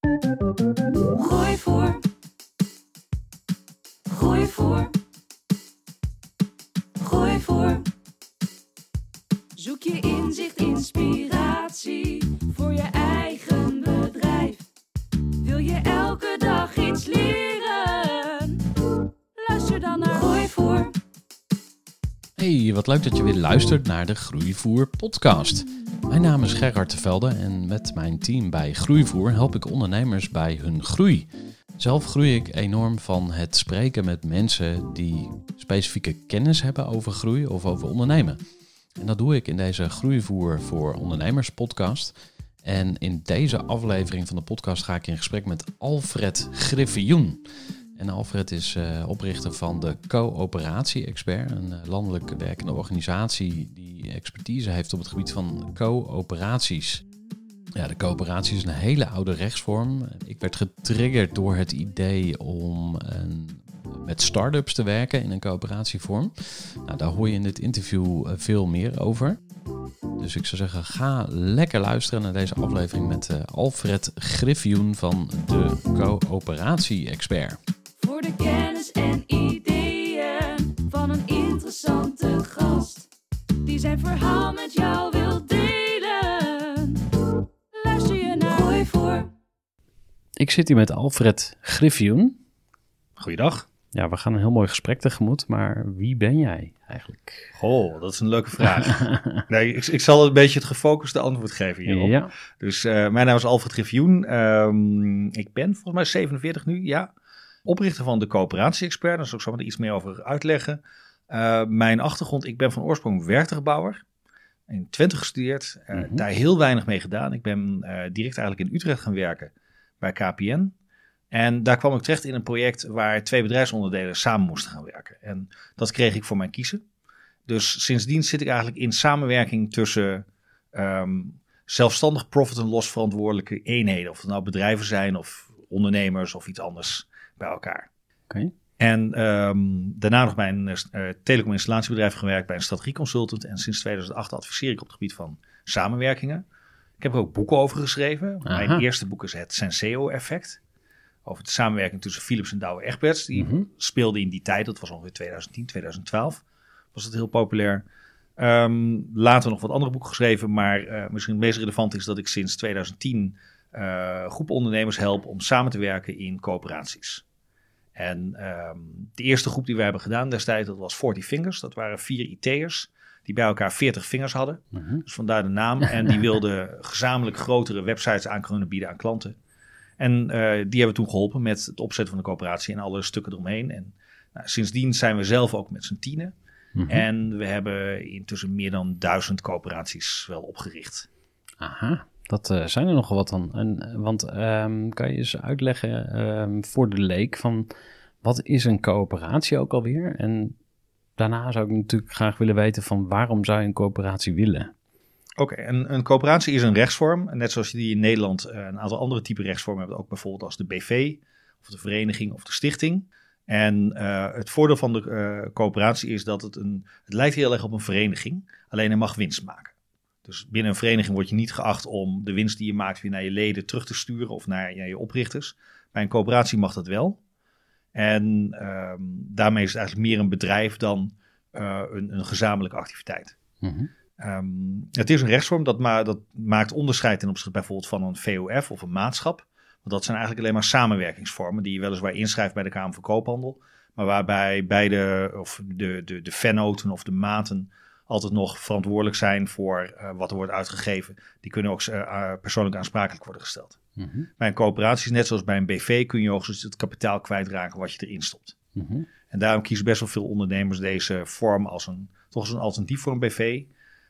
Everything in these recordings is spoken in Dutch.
Gooi voor. Gooi voor. Gooi voor. Zoek je inzicht, inspiratie voor je eigen bedrijf. Wil je elke dag iets leren? Luister dan naar Gooi voor. Hey, wat leuk dat je weer luistert naar de Groeivoer podcast. Mijn naam is Gerard Tevelde en met mijn team bij Groeivoer help ik ondernemers bij hun groei. Zelf groei ik enorm van het spreken met mensen die specifieke kennis hebben over groei of over ondernemen. En dat doe ik in deze Groeivoer voor Ondernemers podcast. En in deze aflevering van de podcast ga ik in gesprek met Alfred Griffioen. En Alfred is eh, oprichter van de Coöperatie-expert, een uh, landelijk werkende organisatie die expertise heeft op het gebied van coöperaties. Ja, de coöperatie is een hele oude rechtsvorm. Ik werd getriggerd door het idee om een, met start-ups te werken in een coöperatievorm. Nou, daar hoor je in dit interview uh, veel meer over. Dus ik zou zeggen, ga lekker luisteren naar deze aflevering met Alfred Griffioen van de Coöperatie-expert voor de kennis en ideeën van een interessante gast die zijn verhaal met jou wil delen. Luister je naar Gooi voor. Ik zit hier met Alfred Griffioen. Goeiedag. Ja, we gaan een heel mooi gesprek tegemoet, maar wie ben jij eigenlijk? Oh, dat is een leuke vraag. nee, ik, ik, zal een beetje het gefocuste antwoord geven hierop. Ja. Dus uh, mijn naam is Alfred Griffioen. Um, ik ben volgens mij 47 nu, ja oprichter van de coöperatie-expert. Daar zal ik zo meteen iets meer over uitleggen. Uh, mijn achtergrond, ik ben van oorsprong werktuigbouwer. In Twente gestudeerd, uh, mm -hmm. daar heel weinig mee gedaan. Ik ben uh, direct eigenlijk in Utrecht gaan werken bij KPN. En daar kwam ik terecht in een project waar twee bedrijfsonderdelen samen moesten gaan werken. En dat kreeg ik voor mijn kiezen. Dus sindsdien zit ik eigenlijk in samenwerking tussen um, zelfstandig profit- en loss verantwoordelijke eenheden. Of het nou bedrijven zijn of ondernemers of iets anders bij elkaar. Okay. En um, daarna nog bij een uh, telecominstalatiebedrijf gewerkt, bij een strategieconsultant. En sinds 2008 adviseer ik op het gebied van samenwerkingen. Ik heb er ook boeken over geschreven. Aha. Mijn eerste boek is het Senseo-effect. Over de samenwerking tussen Philips en Douwe Egberts. Die Mhm. speelde in die tijd, dat was ongeveer 2010, 2012. Was het heel populair. Um, later nog wat andere boeken geschreven. Maar uh, misschien het meest relevant is dat ik sinds 2010 uh, groepen ondernemers help om samen te werken in coöperaties. En um, de eerste groep die we hebben gedaan destijds, dat was 40 Fingers. Dat waren vier IT'ers die bij elkaar 40 vingers hadden. Mhm. Dus vandaar de naam. En die wilden gezamenlijk grotere websites aan kunnen bieden aan klanten. En uh, die hebben toen geholpen met het opzetten van de coöperatie en alle stukken eromheen. En nou, sindsdien zijn we zelf ook met z'n tienen. Mhm. En we hebben intussen meer dan duizend coöperaties wel opgericht. Aha. Dat uh, zijn er nogal wat dan. En, want um, kan je eens uitleggen um, voor de leek van wat is een coöperatie ook alweer? En daarna zou ik natuurlijk graag willen weten van waarom zou je een coöperatie willen? Oké, een, een coöperatie is een rechtsvorm. Net zoals je die in Nederland uh, een aantal andere type rechtsvormen hebt. Ook bijvoorbeeld als de BV, of de vereniging of de stichting. En het voordeel van de coöperatie is dat het een... Het lijkt heel erg op een vereniging. Alleen er mag winst maken. Dus binnen een vereniging word je niet geacht om de winst die je maakt weer naar je leden terug te sturen of naar, naar je oprichters. Bij een coöperatie mag dat wel. En um, daarmee is het eigenlijk meer een bedrijf dan uh, een, een, gezamenlijke activiteit. Mhm. Ehm, het is een rechtsvorm dat, ma dat maakt onderscheid ten opzichte bijvoorbeeld van een VOF of een maatschap. Want dat zijn eigenlijk alleen maar samenwerkingsvormen die je weliswaar inschrijft bij de Kamer van Koophandel. Maar waarbij beide, of de, de, de vennoten of de maten altijd nog verantwoordelijk zijn voor eh, wat er wordt uitgegeven. Die kunnen ook uh, persoonlijk aansprakelijk worden gesteld. Mhm. Bij een coöperatie, net zoals bij een BV, kun je hoogstens het kapitaal kwijtraken wat je erin stopt. Mhm. En daarom kiezen best wel veel ondernemers deze vorm als een, toch als een alternatief voor een BV.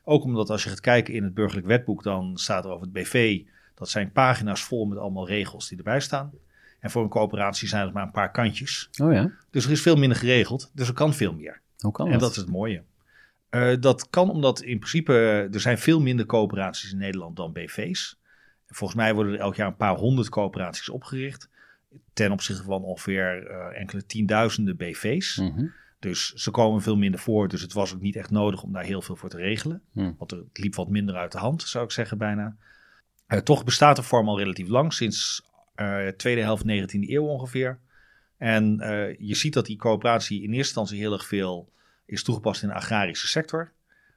Ook omdat als je gaat kijken in het burgerlijk wetboek, dan staat er over het BV. Dat zijn pagina's vol met allemaal regels die erbij staan. En voor een coöperatie zijn het maar een paar kantjes. Oh ja, Dus er is veel minder geregeld, dus er kan veel meer. hoe kan En dat? dat is het mooie. Eh, dat kan omdat in principe eh, er zijn veel minder coöperaties in Nederland dan BV's. Volgens mij worden er elk jaar een paar honderd coöperaties opgericht. Ten opzichte van ongeveer eh, enkele tienduizenden BV's. Mhm. Dus ze komen veel minder voor. Dus het was ook niet echt nodig om daar heel veel voor te regelen. Hm. Want het liep wat minder uit de hand, zou ik zeggen bijna. Toch bestaat de vorm al relatief lang, sinds eh tweede helft 19e eeuw ongeveer. En je ziet dat die coöperatie in eerste instantie heel erg veel is toegepast in de agrarische sector.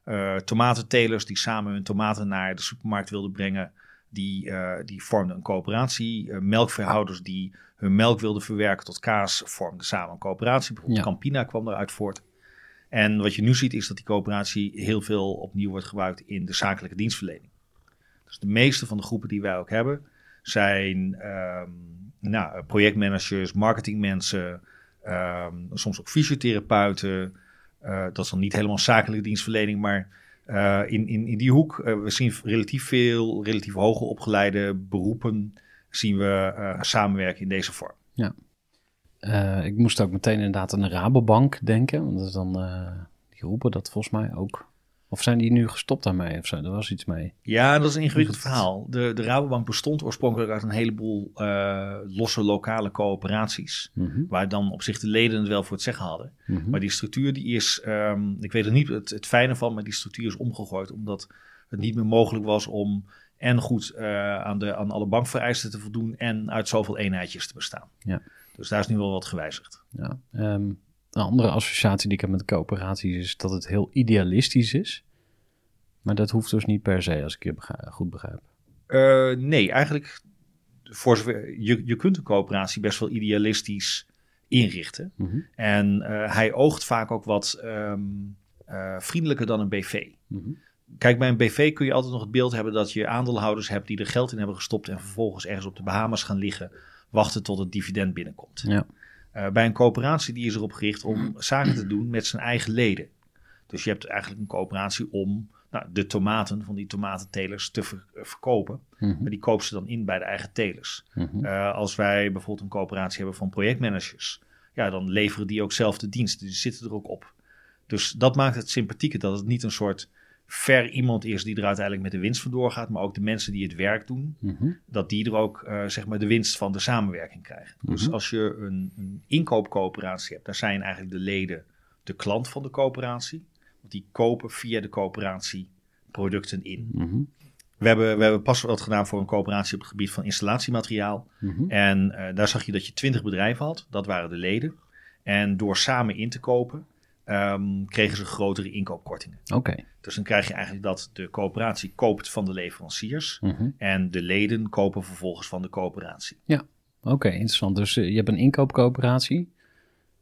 Eh tomatentelers die samen hun tomaten naar de supermarkt wilden brengen, die, eh, die vormden een coöperatie. Eh, melkveehouders die hun melk wilden verwerken tot kaas, vormden samen een coöperatie. Bijvoorbeeld Ja. Campina kwam eruit voort. En wat je nu ziet is dat die coöperatie heel veel opnieuw wordt gebruikt in de zakelijke dienstverlening. Dus de meeste van de groepen die wij ook hebben zijn ehm, nou, projectmanagers, marketingmensen, ehm, soms ook fysiotherapeuten. Eh, dat is dan niet helemaal zakelijke dienstverlening, maar eh, in, in, in die hoek, eh, we zien relatief veel, relatief hoge opgeleide beroepen, zien we samenwerken in deze vorm. Eh, ik moest ook meteen inderdaad aan de Rabobank denken. Want dat is dan, die roepen dat volgens mij ook. Of zijn die nu gestopt daarmee of zo? Er was iets mee. Ja, dat is een ingewikkeld verhaal. De, de Rabobank bestond oorspronkelijk uit een heleboel eh, losse lokale coöperaties. Mhm. Waar dan op zich de leden het wel voor het zeggen hadden. Mhm. Maar die structuur die is, ehm, ik weet er niet het, het fijne van, maar die structuur is omgegooid. Omdat het niet meer mogelijk was om en goed eh, aan, de, aan alle bankvereisten te voldoen en uit zoveel eenheidjes te bestaan. Ja. Dus daar is nu wel wat gewijzigd. Ja. Ehm, een andere associatie die ik heb met coöperaties is dat het heel idealistisch is. Maar dat hoeft dus niet per se, als ik je goed begrijp. Eh, nee, eigenlijk voor zover, je, je kunt een coöperatie best wel idealistisch inrichten. Mhm. En eh, hij oogt vaak ook wat ehm, eh, vriendelijker dan een BV. Mhm. Kijk, bij een BV kun je altijd nog het beeld hebben dat je aandeelhouders hebt die er geld in hebben gestopt en vervolgens ergens op de Bahamas gaan liggen, wachten tot het dividend binnenkomt. Ja. Eh, bij een coöperatie die is erop gericht om zaken te doen met zijn eigen leden. Dus je hebt eigenlijk een coöperatie om nou, de tomaten van die tomatentelers te ver- eh, verkopen. Mhm. Maar die kopen ze dan in bij de eigen telers. Mhm. Eh, als wij bijvoorbeeld een coöperatie hebben van projectmanagers, ja, dan leveren die ook zelf de dienst. Dus die zitten er ook op. Dus dat maakt het sympathieke dat het niet een soort ver iemand is die er uiteindelijk met de winst vandoor gaat, maar ook de mensen die het werk doen, Mhm. dat die er ook eh, zeg maar de winst van de samenwerking krijgen. Dus Mhm. als je een, een inkoopcoöperatie hebt, daar zijn eigenlijk de leden de klant van de coöperatie. Want die kopen via de coöperatie producten in. Mhm. We hebben, we hebben pas wat gedaan voor een coöperatie op het gebied van installatiemateriaal. En eh, daar zag je dat je 20 bedrijven had, dat waren de leden. En door samen in te kopen, ehm, kregen ze grotere inkoopkortingen. Oké. Dus dan krijg je eigenlijk dat de coöperatie koopt van de leveranciers. Mhm. En de leden kopen vervolgens van de coöperatie. Oké, interessant. Dus eh, je hebt een inkoopcoöperatie.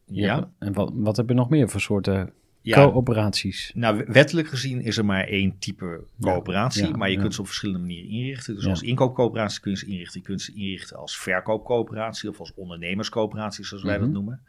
Je Ja, hebt- en wat, wat heb je nog meer voor soorten ja. coöperaties? Nou, wettelijk gezien is er maar één type coöperatie, ja, maar je ja. kunt ze op verschillende manieren inrichten. Dus Ja. als inkoopcoöperatie kun je ze inrichten. Je kunt ze inrichten als verkoopcoöperatie of als ondernemerscoöperatie, zoals wij Mhm. dat noemen.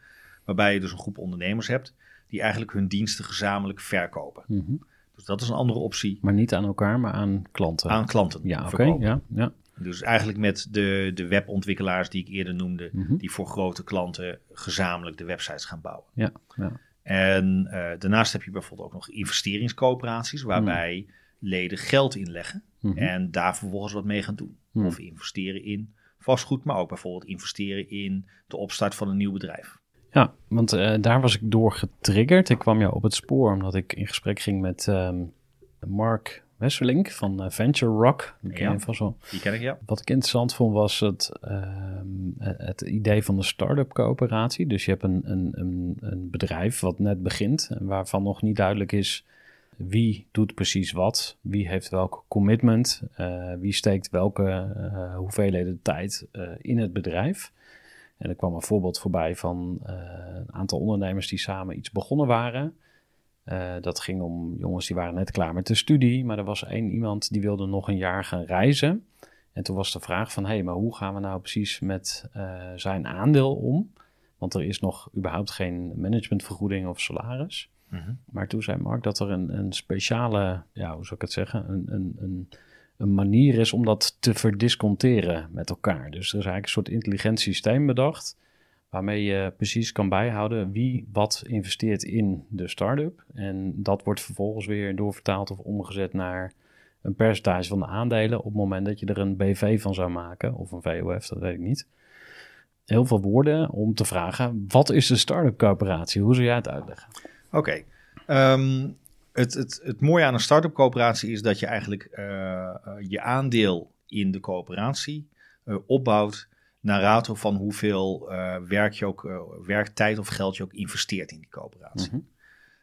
Waarbij je dus een groep ondernemers hebt die eigenlijk hun diensten gezamenlijk verkopen. Mhm. Dus dat is een andere optie Maar niet aan elkaar, maar aan klanten. aan klanten ja, oké. Ja, ja. Dus eigenlijk met de, de webontwikkelaars die ik eerder noemde, Mhm. die voor grote klanten gezamenlijk de websites gaan bouwen. ja, ja. En eh, daarnaast heb je bijvoorbeeld ook nog investeringscoöperaties, waarbij leden geld inleggen Mhm. en daar vervolgens wat mee gaan doen. Mhm. Of investeren in vastgoed, maar ook bijvoorbeeld investeren in de opstart van een nieuw bedrijf. Ja, want eh, daar was ik door getriggerd. Ik kwam jou op het spoor omdat ik in gesprek ging met ehm, Mark Wesselink van eh, Venture Rock. Die ken Ja. je vast wel. Die ken ik, ja. Wat ik interessant vond was het, ehm, het idee van de start-up coöperatie. Dus je hebt een, een, een, een bedrijf wat net begint en waarvan nog niet duidelijk is Wie doet precies wat? Wie heeft welk commitment? Uh, wie steekt welke uh, hoeveelheden tijd uh, in het bedrijf? En er kwam een voorbeeld voorbij van een aantal ondernemers die samen iets begonnen waren. dat ging om jongens die waren net klaar met de studie, maar er was één iemand die wilde nog een jaar gaan reizen. En toen was de vraag van, hé, hey, maar hoe gaan we nou precies met zijn aandeel om? Want er is nog überhaupt geen managementvergoeding of salaris. Mhm. Maar toen zei Mark dat er een, een speciale, ja, hoe zou ik het zeggen, een, een, een, een manier is om dat te verdisconteren met elkaar. Dus er is eigenlijk een soort intelligent systeem bedacht, waarmee je precies kan bijhouden wie wat investeert in de start-up. En dat wordt vervolgens weer doorvertaald of omgezet naar een percentage van de aandelen op het moment dat je er een BV van zou maken, of een VOF, dat weet ik niet. Heel veel woorden om te vragen, wat is de start-up coöperatie? Hoe zou jij het uitleggen? Oké. Ehm, het, het, het mooie aan een start-up coöperatie is dat je eigenlijk eh, eh, je aandeel in de coöperatie uh, opbouwt naar rato van hoeveel werk je ook, werktijd of geld je ook investeert in die coöperatie. Mhm.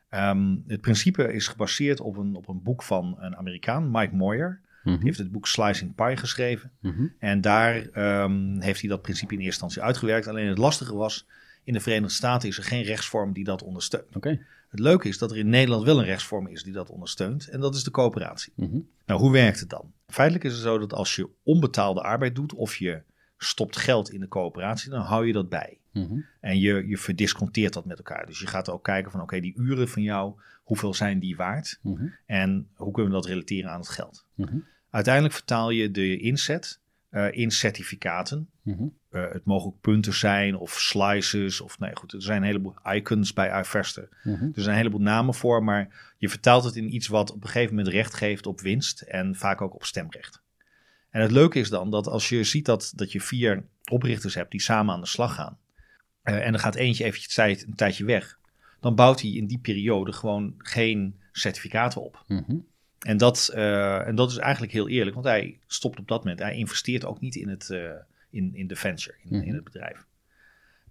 Ehm, het principe is gebaseerd op een, op een boek van een Amerikaan, Mike Moyer. Die mhm. heeft het boek Slicing Pie geschreven. Mhm. En daar ehm, heeft hij dat principe in eerste instantie uitgewerkt. Alleen het lastige was, in de Verenigde Staten is er geen rechtsvorm die dat ondersteunt. Okay. Het leuke is dat er in Nederland wel een rechtsvorm is die dat ondersteunt. En dat is de coöperatie. Mhm. Nou, hoe werkt het dan? Feitelijk is het zo dat als je onbetaalde arbeid doet of je stopt geld in de coöperatie, dan hou je dat bij. Mhm. En je, je verdisconteert dat met elkaar. Dus je gaat ook kijken van oké, die uren van jou, hoeveel zijn die waard? Mhm. En hoe kunnen we dat relateren aan het geld? Uiteindelijk vertaal je de inzet uh, in certificaten. Mm het mogen ook punten zijn of slices of nee goed, er zijn een heleboel icons bij iVester. Mm Er zijn een heleboel namen voor, maar je vertaalt het in iets wat op een gegeven moment recht geeft op winst en vaak ook op stemrecht. En het leuke is dan dat als je ziet dat, dat je vier oprichters hebt die samen aan de slag gaan uh, en er gaat eentje eventjes tijd, een tijdje weg, dan bouwt hij in die periode gewoon geen certificaten op. Mm en dat, uh, en dat is eigenlijk heel eerlijk, want hij stopt op dat moment. Hij investeert ook niet in, het, uh, in, in de venture, in, in mhm. het bedrijf.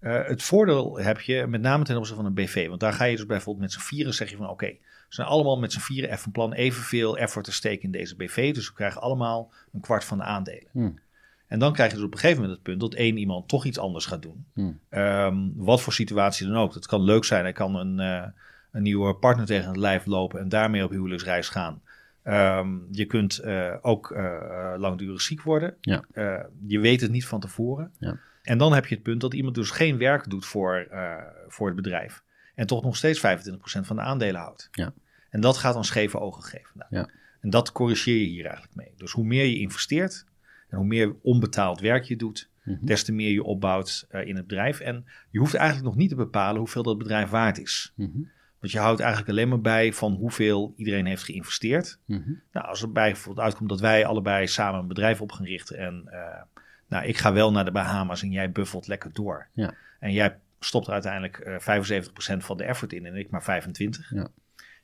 Uh, het voordeel heb je met name ten opzichte van een BV. Want daar ga je dus bijvoorbeeld met z'n vieren zeg je van oké, we zijn allemaal met z'n vieren even van plan evenveel effort te steken in deze BV. Dus we krijgen allemaal een kwart van de aandelen. Mhm. En dan krijg je dus op een gegeven moment het punt dat één iemand toch iets anders gaat doen. Um, wat voor situatie dan ook. Het kan leuk zijn, hij kan een, een nieuwe partner tegen het lijf lopen en daarmee op huwelijksreis gaan. Ehm, je kunt uh, ook uh, langdurig ziek worden. Ja. je weet het niet van tevoren. Ja. En dan heb je het punt dat iemand dus geen werk doet voor, voor het bedrijf. En toch nog steeds 25% van de aandelen houdt. Ja. En dat gaat dan scheve ogen geven. Nou, ja. En dat corrigeer je hier eigenlijk mee. Dus hoe meer je investeert en hoe meer onbetaald werk je doet, mm des te meer je opbouwt in het bedrijf. En je hoeft eigenlijk nog niet te bepalen hoeveel dat bedrijf waard is. Mm want je houdt eigenlijk alleen maar bij van hoeveel iedereen heeft geïnvesteerd. Mhm. Nou, als er bijvoorbeeld uitkomt dat wij allebei samen een bedrijf op gaan richten. En uh, nou, ik ga wel naar de Bahama's en jij buffelt lekker door. Ja. En jij stopt er uiteindelijk uh, eh, 75% van de effort in en ik maar 25%. Ja.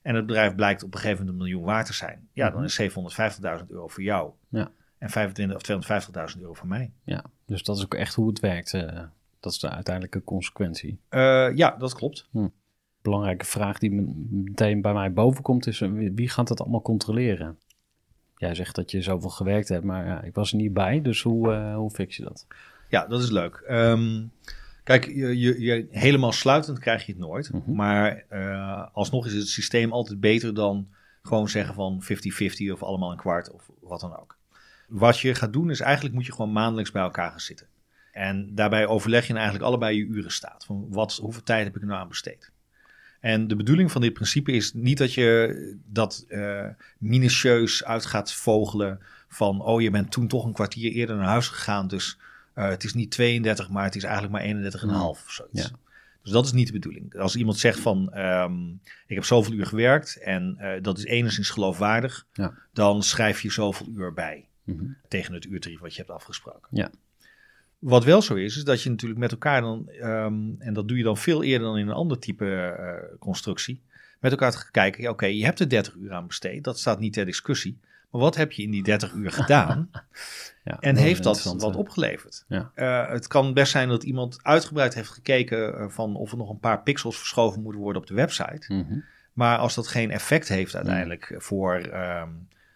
En het bedrijf blijkt op een gegeven moment een miljoen waard te zijn. Ja, dan mhm. is 750.000 euro voor jou. Ja. En 25 of 250.000 euro voor mij. Ja, dus dat is ook echt hoe het werkt. Uh, dat is de uiteindelijke consequentie. ja, dat klopt. Hm belangrijke vraag die meteen bij mij boven komt is: wie gaat dat allemaal controleren? Jij zegt dat je zoveel gewerkt hebt, maar ja, ik was er niet bij. Dus hoe, uh, hoe fix je dat? Ja, dat is leuk. Um, kijk, je, je, je, helemaal sluitend krijg je het nooit. Mhm. Maar uh, alsnog is het systeem altijd beter dan gewoon zeggen van 50-50 of allemaal een kwart of wat dan ook. Wat je gaat doen is eigenlijk moet je gewoon maandelijks bij elkaar gaan zitten. En daarbij overleg je eigenlijk allebei je uren staat. Van wat, hoeveel tijd heb ik er nou aan besteed? En de bedoeling van dit principe is niet dat je dat uh, minutieus uit gaat vogelen van, oh je bent toen toch een kwartier eerder naar huis gegaan, dus uh, het is niet 32, maar het is eigenlijk maar 31,5 of zoiets. Ja. Dus dat is niet de bedoeling. Als iemand zegt van, um, ik heb zoveel uur gewerkt en uh, dat is enigszins geloofwaardig, ja. dan schrijf je zoveel uur bij mm -hmm. tegen het uurtarief wat je hebt afgesproken. Ja. Wat wel zo is, is dat je natuurlijk met elkaar dan, um, en dat doe je dan veel eerder dan in een ander type uh, constructie, met elkaar te kijken, ja, oké, je hebt er 30 uur aan besteed, dat staat niet ter discussie, maar wat heb je in die 30 uur gedaan? ja, en heeft dat wat opgeleverd? Ja. Uh, het kan best zijn dat iemand uitgebreid heeft gekeken uh, van of er nog een paar pixels verschoven moeten worden op de website. Mm -hmm. Maar als dat geen effect heeft uiteindelijk voor, ehm,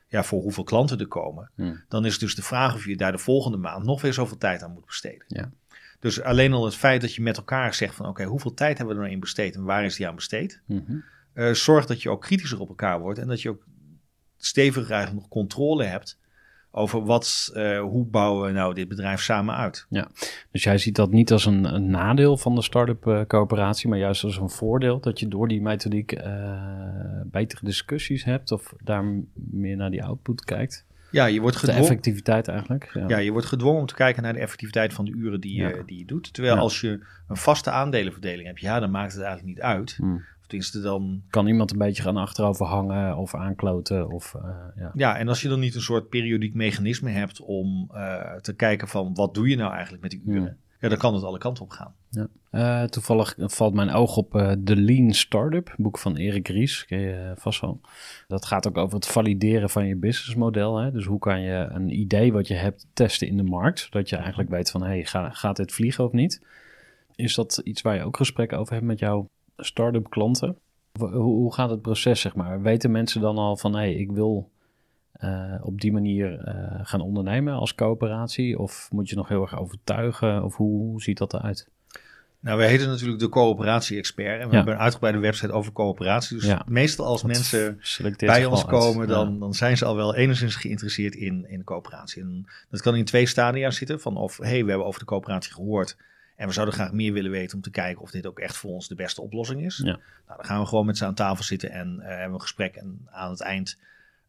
ja, voor hoeveel klanten er komen, Hmm. dan is het dus de vraag of je daar de volgende maand nog weer zoveel tijd aan moet besteden. Ja. Dus alleen al het feit dat je met elkaar zegt van oké, hoeveel tijd hebben we er nou in besteed en waar is die aan besteed? Mhm. Eh, zorg dat je ook kritischer op elkaar wordt en dat je ook steviger eigenlijk nog controle hebt over wat, eh, hoe bouwen we nou dit bedrijf samen uit. Dus jij ziet dat niet als een, een nadeel van de start-up eh, coöperatie, maar juist als een voordeel dat je door die methodiek eh, betere discussies hebt of daar meer naar die output kijkt. Ja, je wordt De gedwongen. effectiviteit eigenlijk. Ja. Ja, je wordt gedwongen om te kijken naar de effectiviteit van de uren die, je Ja. die je doet. Terwijl Ja. als je een vaste aandelenverdeling hebt, ja, dan maakt het eigenlijk niet uit. Hmm. Tenminste dan... Kan iemand een beetje gaan achterover hangen of aankloten of eh, ja. Ja, en als je dan niet een soort periodiek mechanisme hebt om eh, te kijken van wat doe je nou eigenlijk met die uren. Ja. Ja, dan kan het alle kanten op gaan. Eh, toevallig valt mijn oog op eh The Lean Startup, boek van Erik Ries, ken je vast wel. Dat gaat ook over het valideren van je businessmodel. Hè? Dus hoe kan je een idee wat je hebt testen in de markt, zodat je eigenlijk weet van, hey, ga, gaat dit vliegen of niet? Is dat iets waar je ook gesprekken over hebt met jouw start-up klanten? Hoe, hoe gaat het proces, zeg maar? Weten mensen dan al van, hey, ik wil eh, op die manier eh, gaan ondernemen als coöperatie? Of moet je nog heel erg overtuigen? Of hoe, hoe ziet dat eruit? Nou, wij heten natuurlijk de coöperatie-expert. En we Ja. hebben een uitgebreide website over coöperatie. Dus Ja. meestal als Dat mensen bij ons uit. komen, Ja. dan, dan zijn ze al wel enigszins geïnteresseerd in, in coöperatie. En dat kan in twee stadia zitten. Van of, hey, we hebben over de coöperatie gehoord. En we zouden graag meer willen weten om te kijken of dit ook echt voor ons de beste oplossing is. Ja. Nou, dan gaan we gewoon met ze aan tafel zitten en eh, hebben een gesprek. En aan het eind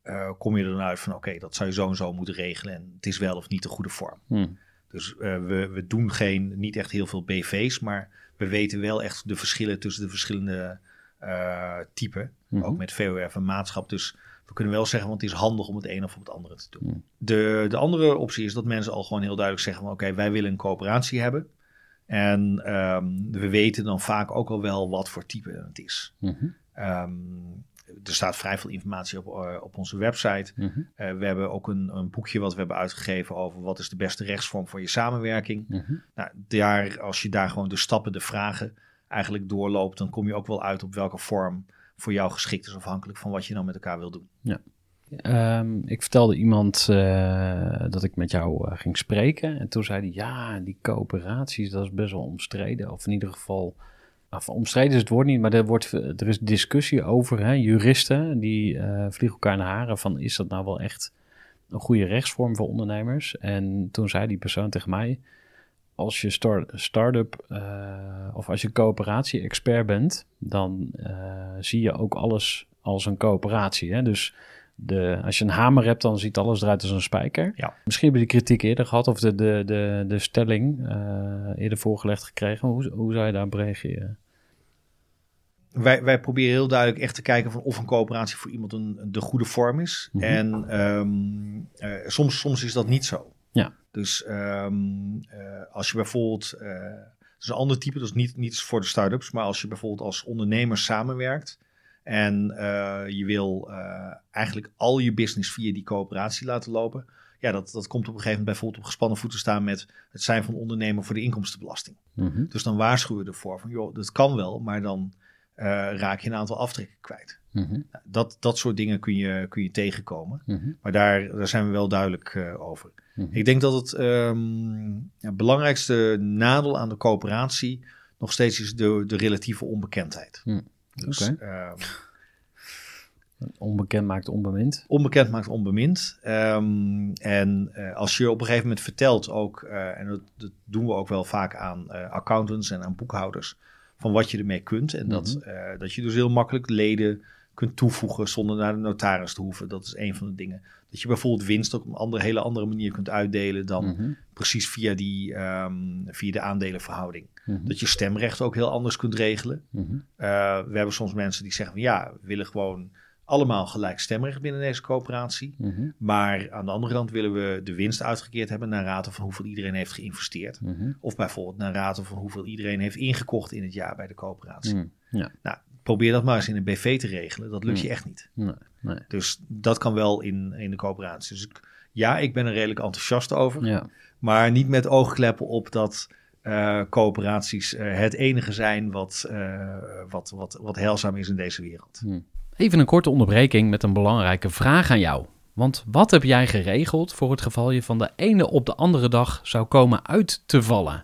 eh, kom je er dan uit van oké, dat zou je zo en zo moeten regelen. En het is wel of niet de goede vorm. Hm. Dus eh, we, we doen geen, niet echt heel veel BV's, maar we weten wel echt de verschillen tussen de verschillende typen. Mhm. Ook met VOF en maatschap. Dus we kunnen wel zeggen, want het is handig om het een of het andere te doen. Mhm. De, de andere optie is dat mensen al gewoon heel duidelijk zeggen: van, oké, wij willen een coöperatie hebben. En ehm, we weten dan vaak ook al wel wat voor type het is. Mhm. Ehm, er staat vrij veel informatie op, eh, op onze website. Mhm. Eh, we hebben ook een, een boekje wat we hebben uitgegeven over wat is de beste rechtsvorm voor je samenwerking. Mhm. Nou, daar, als je daar gewoon de stappen, de vragen eigenlijk doorloopt, dan kom je ook wel uit op welke vorm voor jou geschikt is, afhankelijk van wat je nou met elkaar wil doen. Ehm, ik vertelde iemand eh, dat ik met jou eh, ging spreken. En toen zei hij, ja, die coöperaties, dat is best wel omstreden. Of in ieder geval, of omstreden is het woord niet, maar er, wordt, er is discussie over. Hè? Juristen, die eh, vliegen elkaar naar haren van, is dat nou wel echt een goede rechtsvorm voor ondernemers? En toen zei die persoon tegen mij, als je start- start-up of als je coöperatie-expert bent, dan zie je ook alles als een coöperatie. Hè? Dus de, als je een hamer hebt, dan ziet alles eruit als een spijker. Ja. Misschien heb je die kritiek eerder gehad of de, de, de, de stelling eh, eerder voorgelegd gekregen. Hoe, hoe zou je daarop reageren? Wij, wij proberen heel duidelijk echt te kijken van of een coöperatie voor iemand een, de goede vorm is. Mhm. En ehm, eh, soms, soms is dat niet zo. Ja. Dus ehm, eh, als je bijvoorbeeld, dat is een ander type, dat is niet, niet voor de start-ups, maar als je bijvoorbeeld als ondernemer samenwerkt en eh, je wil eh, eigenlijk al je business via die coöperatie laten lopen, ja, dat, dat komt op een gegeven moment bijvoorbeeld op gespannen voeten staan met het zijn van ondernemer voor de inkomstenbelasting. Mhm. Dus dan waarschuwen we ervoor van, joh, dat kan wel, maar dan eh, raak je een aantal aftrekken kwijt. Mhm. Nou, Dat, dat soort dingen kun je, kun je tegenkomen. Mhm. Maar daar, daar zijn we wel duidelijk over. Ik denk dat het ehm, ja, belangrijkste nadeel aan de coöperatie nog steeds is de, de relatieve onbekendheid. Dus ehm, Onbekend maakt onbemind. onbekend maakt onbemind. Ehm, en eh, als je op een gegeven moment vertelt ook, eh, en dat, dat doen we ook wel vaak aan eh, accountants en aan boekhouders, van wat je ermee kunt. En dat, Mhm. dat je dus heel makkelijk leden kunt toevoegen zonder naar de notaris te hoeven. Dat is een van de dingen. Dat je bijvoorbeeld winst ook op een andere, hele andere manier kunt uitdelen dan Mhm. precies via, die, ehm, via de aandelenverhouding. Mhm. Dat je stemrecht ook heel anders kunt regelen. Mhm. Uh, we hebben soms mensen die zeggen van ja, we willen gewoon allemaal gelijk stemrecht binnen deze coöperatie. Maar aan de andere kant willen we de winst uitgekeerd hebben naar rate van hoeveel iedereen heeft geïnvesteerd. Of bijvoorbeeld naar rate van hoeveel iedereen heeft ingekocht in het jaar bij de coöperatie. Ja, Nou, probeer dat maar eens in een BV te regelen. Dat lukt je echt niet. nee, nee. Dus dat kan wel in, in de coöperatie. Dus ik, ja, ik ben er redelijk enthousiast over. Ja. Maar niet met oogkleppen op dat eh, coöperaties eh, het enige zijn wat, eh, wat, wat, wat heilzaam is in deze wereld. Even een korte onderbreking met een belangrijke vraag aan jou. Want wat heb jij geregeld voor het geval je van de ene op de andere dag zou komen uit te vallen?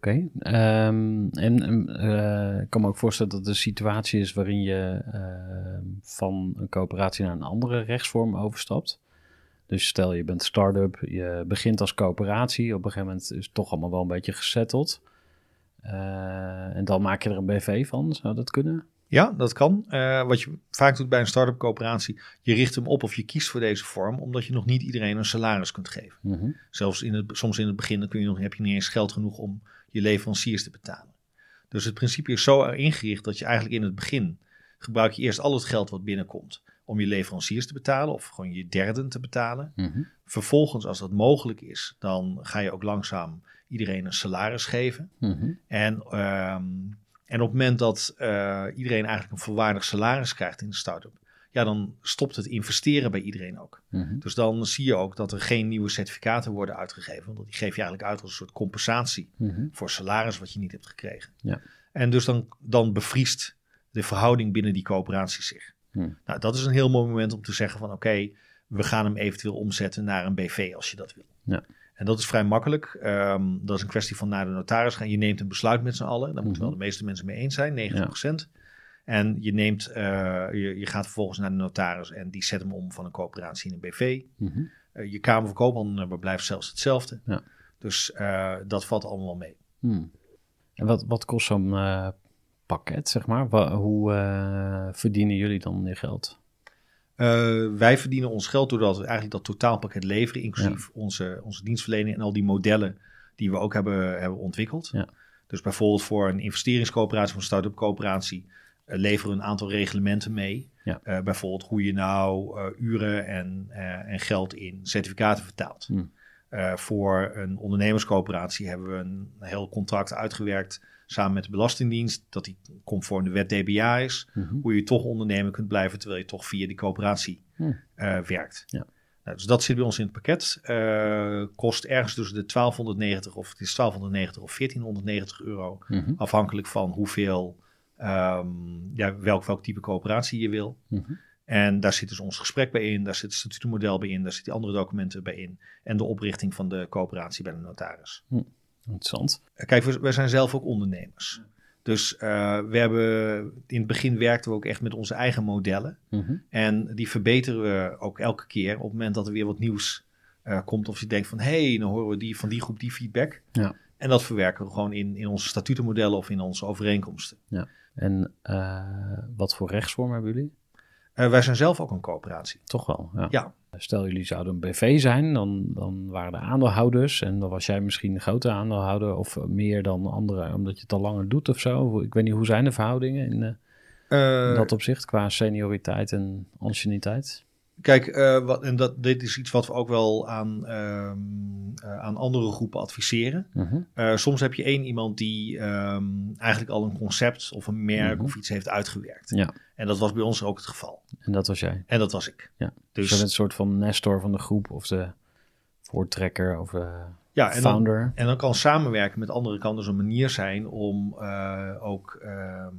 Oké, ehm, en en, eh, ik kan me ook voorstellen dat een situatie is waarin je ehm, van een coöperatie naar een andere rechtsvorm overstapt. Dus stel je bent start-up, je begint als coöperatie, op een gegeven moment is het toch allemaal wel een beetje gesetteld. Eh, en dan maak je er een BV van, zou dat kunnen? Ja, dat kan. Eh, wat je vaak doet bij een start-up coöperatie, je richt hem op of je kiest voor deze vorm, omdat je nog niet iedereen een salaris kunt geven. Mhm. Zelfs in het, soms in het begin dan kun je nog, heb je niet eens geld genoeg om je leveranciers te betalen. Dus het principe is zo ingericht dat je eigenlijk in het begin gebruik je eerst al het geld wat binnenkomt om je leveranciers te betalen of gewoon je derden te betalen. Mhm. Vervolgens, als dat mogelijk is, dan ga je ook langzaam iedereen een salaris geven. Mhm. En, ehm, en op het moment dat eh, iedereen eigenlijk een volwaardig salaris krijgt in de start-up, ja, dan stopt het investeren bij iedereen ook. Mhm. Dus dan zie je ook dat er geen nieuwe certificaten worden uitgegeven. Want die geef je eigenlijk uit als een soort compensatie Mhm. voor salaris wat je niet hebt gekregen. Ja. En dus dan, dan bevriest de verhouding binnen die coöperatie zich. Hmm. Nou, dat is een heel mooi moment om te zeggen van oké, we gaan hem eventueel omzetten naar een BV als je dat wil. Ja. En dat is vrij makkelijk. Ehm, dat is een kwestie van naar de notaris gaan. Je neemt een besluit met z'n allen. Daar moeten Mhm. wel de meeste mensen mee eens zijn, 90%. En je, neemt, eh, je, je gaat vervolgens naar de notaris en die zet hem om van een coöperatie in een BV. Mhm. Eh, je Kamer van Koophandelnummer blijft zelfs hetzelfde. Ja. Dus eh, dat valt allemaal mee. Hmm. En wat, wat kost zo'n eh, pakket, zeg maar? Wa- hoe eh, verdienen jullie dan je geld? Eh, wij verdienen ons geld doordat we eigenlijk dat totaalpakket leveren, inclusief onze, onze dienstverlening en al die modellen die we ook hebben, hebben ontwikkeld. Ja. Dus bijvoorbeeld voor een investeringscoöperatie of een start-up coöperatie eh, leveren we een aantal reglementen mee. Ja. Eh, bijvoorbeeld hoe je nou eh, uren en, eh, en geld in certificaten vertaalt. Hmm. Eh, voor een ondernemerscoöperatie hebben we een heel contract uitgewerkt samen met de Belastingdienst, dat die conform de wet DBA is Mhm. hoe je toch ondernemer kunt blijven terwijl je toch via die coöperatie eh, werkt. Ja. Nou, dus dat zit bij ons in het pakket. Eh, kost ergens tussen de 1290 of het is 1290 of 1490 euro, Mhm. afhankelijk van hoeveel, ehm, ja, welk, welk type coöperatie je wil. Mhm. En daar zit dus ons gesprek bij in, daar zit het statutenmodel bij in, daar zitten die andere documenten bij in en de oprichting van de coöperatie bij de notaris. Interessant. Kijk, we, zijn zelf ook ondernemers. Dus eh, we hebben, in het begin werkten we ook echt met onze eigen modellen. Mhm. En die verbeteren we ook elke keer op het moment dat er weer wat nieuws eh, komt. Of je denkt van, hé, hey, dan horen we die, van die groep die feedback. Ja. En dat verwerken we gewoon in, in onze statutenmodellen of in onze overeenkomsten. En eh, wat voor rechtsvorm hebben jullie? Eh, wij zijn zelf ook een coöperatie. Toch wel, ja. Ja. Stel jullie zouden een BV zijn, dan, dan waren de aandeelhouders en dan was jij misschien een grote aandeelhouder of meer dan anderen, omdat je het al langer doet of zo. Ik weet niet, hoe zijn de verhoudingen in, eh, in dat opzicht qua senioriteit en anciëniteit? Kijk, eh, wat, en dat, dit is iets wat we ook wel aan, ehm, eh, aan andere groepen adviseren. Mhm. Eh, soms heb je één iemand die ehm, eigenlijk al een concept of een merk Mhm. of iets heeft uitgewerkt. Ja, En dat was bij ons ook het geval. en dat was jij. En dat was ik. Ja. Dus Dus je een soort van nestor van de groep of de voortrekker of ja, en dan, founder. en dan kan samenwerken met anderen kan dus een manier zijn om ook ehm,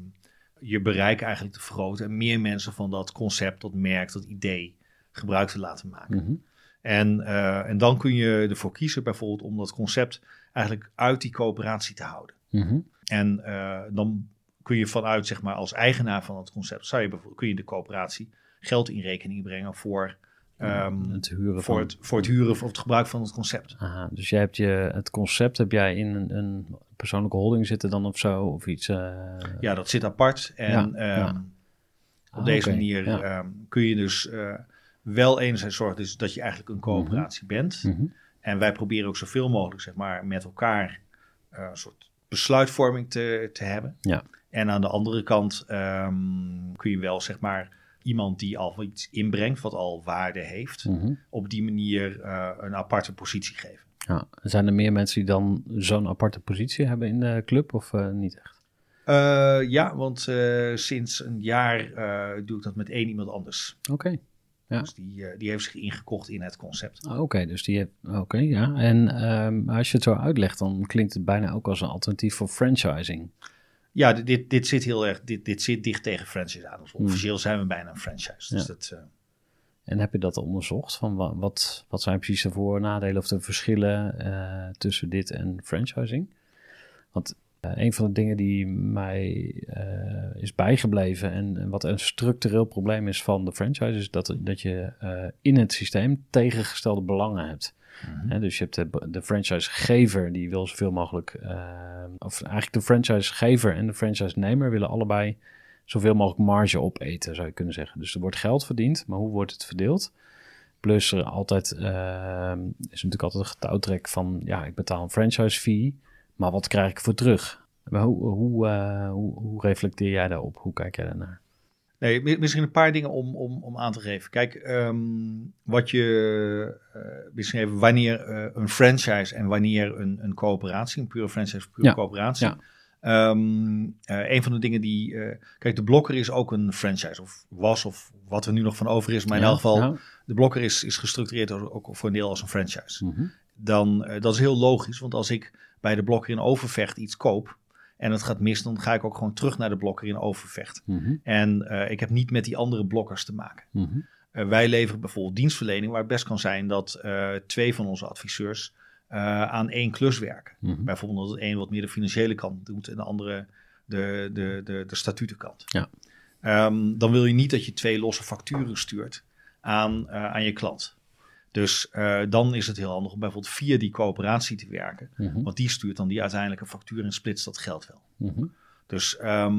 je bereik eigenlijk te vergroten. En meer mensen van dat concept, dat merk, dat idee gebruik te laten maken. Mhm. En, eh, en dan kun je ervoor kiezen bijvoorbeeld om dat concept eigenlijk uit die coöperatie te houden. Mhm. En eh, dan kun je vanuit, zeg maar, als eigenaar van het concept, zou je bijvoorbeeld, kun je de coöperatie geld in rekening brengen voor ehm, het huren voor, van... het, voor het huren of het gebruik van het concept. Aha, dus jij hebt je, het concept heb jij in een, een persoonlijke holding zitten dan of zo? Of iets? eh, Ja, dat zit apart. En Ja, ehm, ja. op Ah, deze manier ja. ehm, kun je dus wel enerzijds zorgen dus dat je eigenlijk een coöperatie bent. mhm. En wij proberen ook zoveel mogelijk zeg maar, met elkaar eh, een soort besluitvorming te, te hebben. Ja. En aan de andere kant ehm, kun je wel zeg maar, iemand die al iets inbrengt, wat al waarde heeft, Mhm. op die manier eh, een aparte positie geven. Ja. Zijn er meer mensen die dan zo'n aparte positie hebben in de club of eh, niet echt? Ja, want sinds een jaar doe ik dat met één iemand anders. Oké. Ja. Dus die, eh, die heeft zich ingekocht in het concept. Ah, Oké, dus die heeft. Oké, ja. En ehm, als je het zo uitlegt, dan klinkt het bijna ook als een alternatief voor franchising. Ja, dit- dit, dit zit heel erg, dit, dit zit dicht tegen franchise aan. Dus officieel zijn we bijna een franchise. Dus Ja. dat, eh, En heb je dat onderzocht? Van wa- wat, wat zijn precies de voor- en nadelen of de verschillen eh, tussen dit en franchising? Want een van de dingen die mij eh, is bijgebleven en, en wat een structureel probleem is van de franchise, is dat, dat je eh, in het systeem tegengestelde belangen hebt. Hè, dus je hebt de, de franchisegever die wil zoveel mogelijk, eh, of eigenlijk de franchisegever en de franchise-nemer willen allebei zoveel mogelijk marge opeten, zou je kunnen zeggen. Dus er wordt geld verdiend, maar hoe wordt het verdeeld? Plus er altijd, eh, is natuurlijk altijd een getouwtrek van, ja, ik betaal een franchise fee, maar wat krijg ik voor terug? Maar hoe, hoe, eh, hoe, hoe reflecteer jij daarop? Hoe kijk jij daarnaar? Nee, mi- misschien een paar dingen om, om, om aan te geven. Kijk, ehm, wat je eh, misschien even wanneer eh, een franchise en wanneer een, een coöperatie, een pure franchise pure Ja, coöperatie. ja. Ehm, eh, een van de dingen die. kijk, de blokker is ook een franchise, of was, of wat er nu nog van over is. Maar in Ja, elk geval, ja. de blokker is, is gestructureerd ook voor een deel als een franchise. Mhm. Dan, dat is heel logisch, want als ik bij de blokker in Overvecht iets koop en het gaat mis, dan ga ik ook gewoon terug naar de blokker in Overvecht. Mhm. En eh, ik heb niet met die andere blokkers te maken. Mhm. Eh, wij leveren bijvoorbeeld dienstverlening waar het best kan zijn dat eh, twee van onze adviseurs aan één klus werken. Mhm. Bijvoorbeeld dat de een wat meer de financiële kant doet en de andere de, de, de, de statutenkant. Ja. Ehm, dan wil je niet dat je twee losse facturen stuurt aan, aan je klant. Dus eh, dan is het heel handig om bijvoorbeeld via die coöperatie te werken. Mhm. Want die stuurt dan die uiteindelijke factuur en splitst dat geld wel. Mhm. Dus ehm,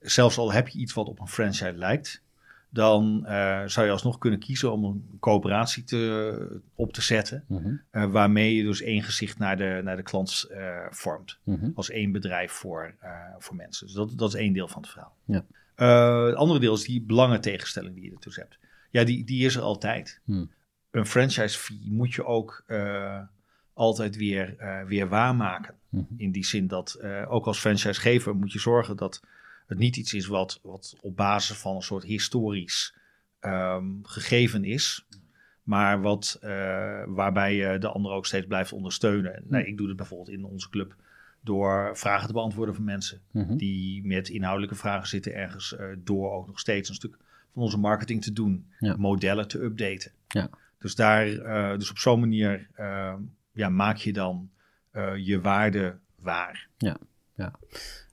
zelfs al heb je iets wat op een franchise lijkt, dan eh, zou je alsnog kunnen kiezen om een coöperatie te, op te zetten. Eh, waarmee je dus één gezicht naar de, naar de klant vormt. Mhm. Als één bedrijf voor, voor mensen. Dus dat, dat is één deel van het verhaal. Ja. Het andere deel is die belangentegenstelling die je ertussen hebt. Ja, die, die is er altijd. Een franchise fee moet je ook eh, altijd weer, eh, weer waarmaken. Mhm. In die zin dat eh, ook als franchisegever moet je zorgen dat het niet iets is wat, wat op basis van een soort historisch ehm, gegeven is. Maar wat, waarbij je de ander ook steeds blijft ondersteunen. Nee, ik doe het bijvoorbeeld in onze club door vragen te beantwoorden van mensen. Mhm. Die met inhoudelijke vragen zitten ergens door ook nog steeds een stuk van onze marketing te doen. Ja. Modellen te updaten. Ja. Dus, daar, eh, dus op zo'n manier eh, ja, maak je dan eh, je waarde waar.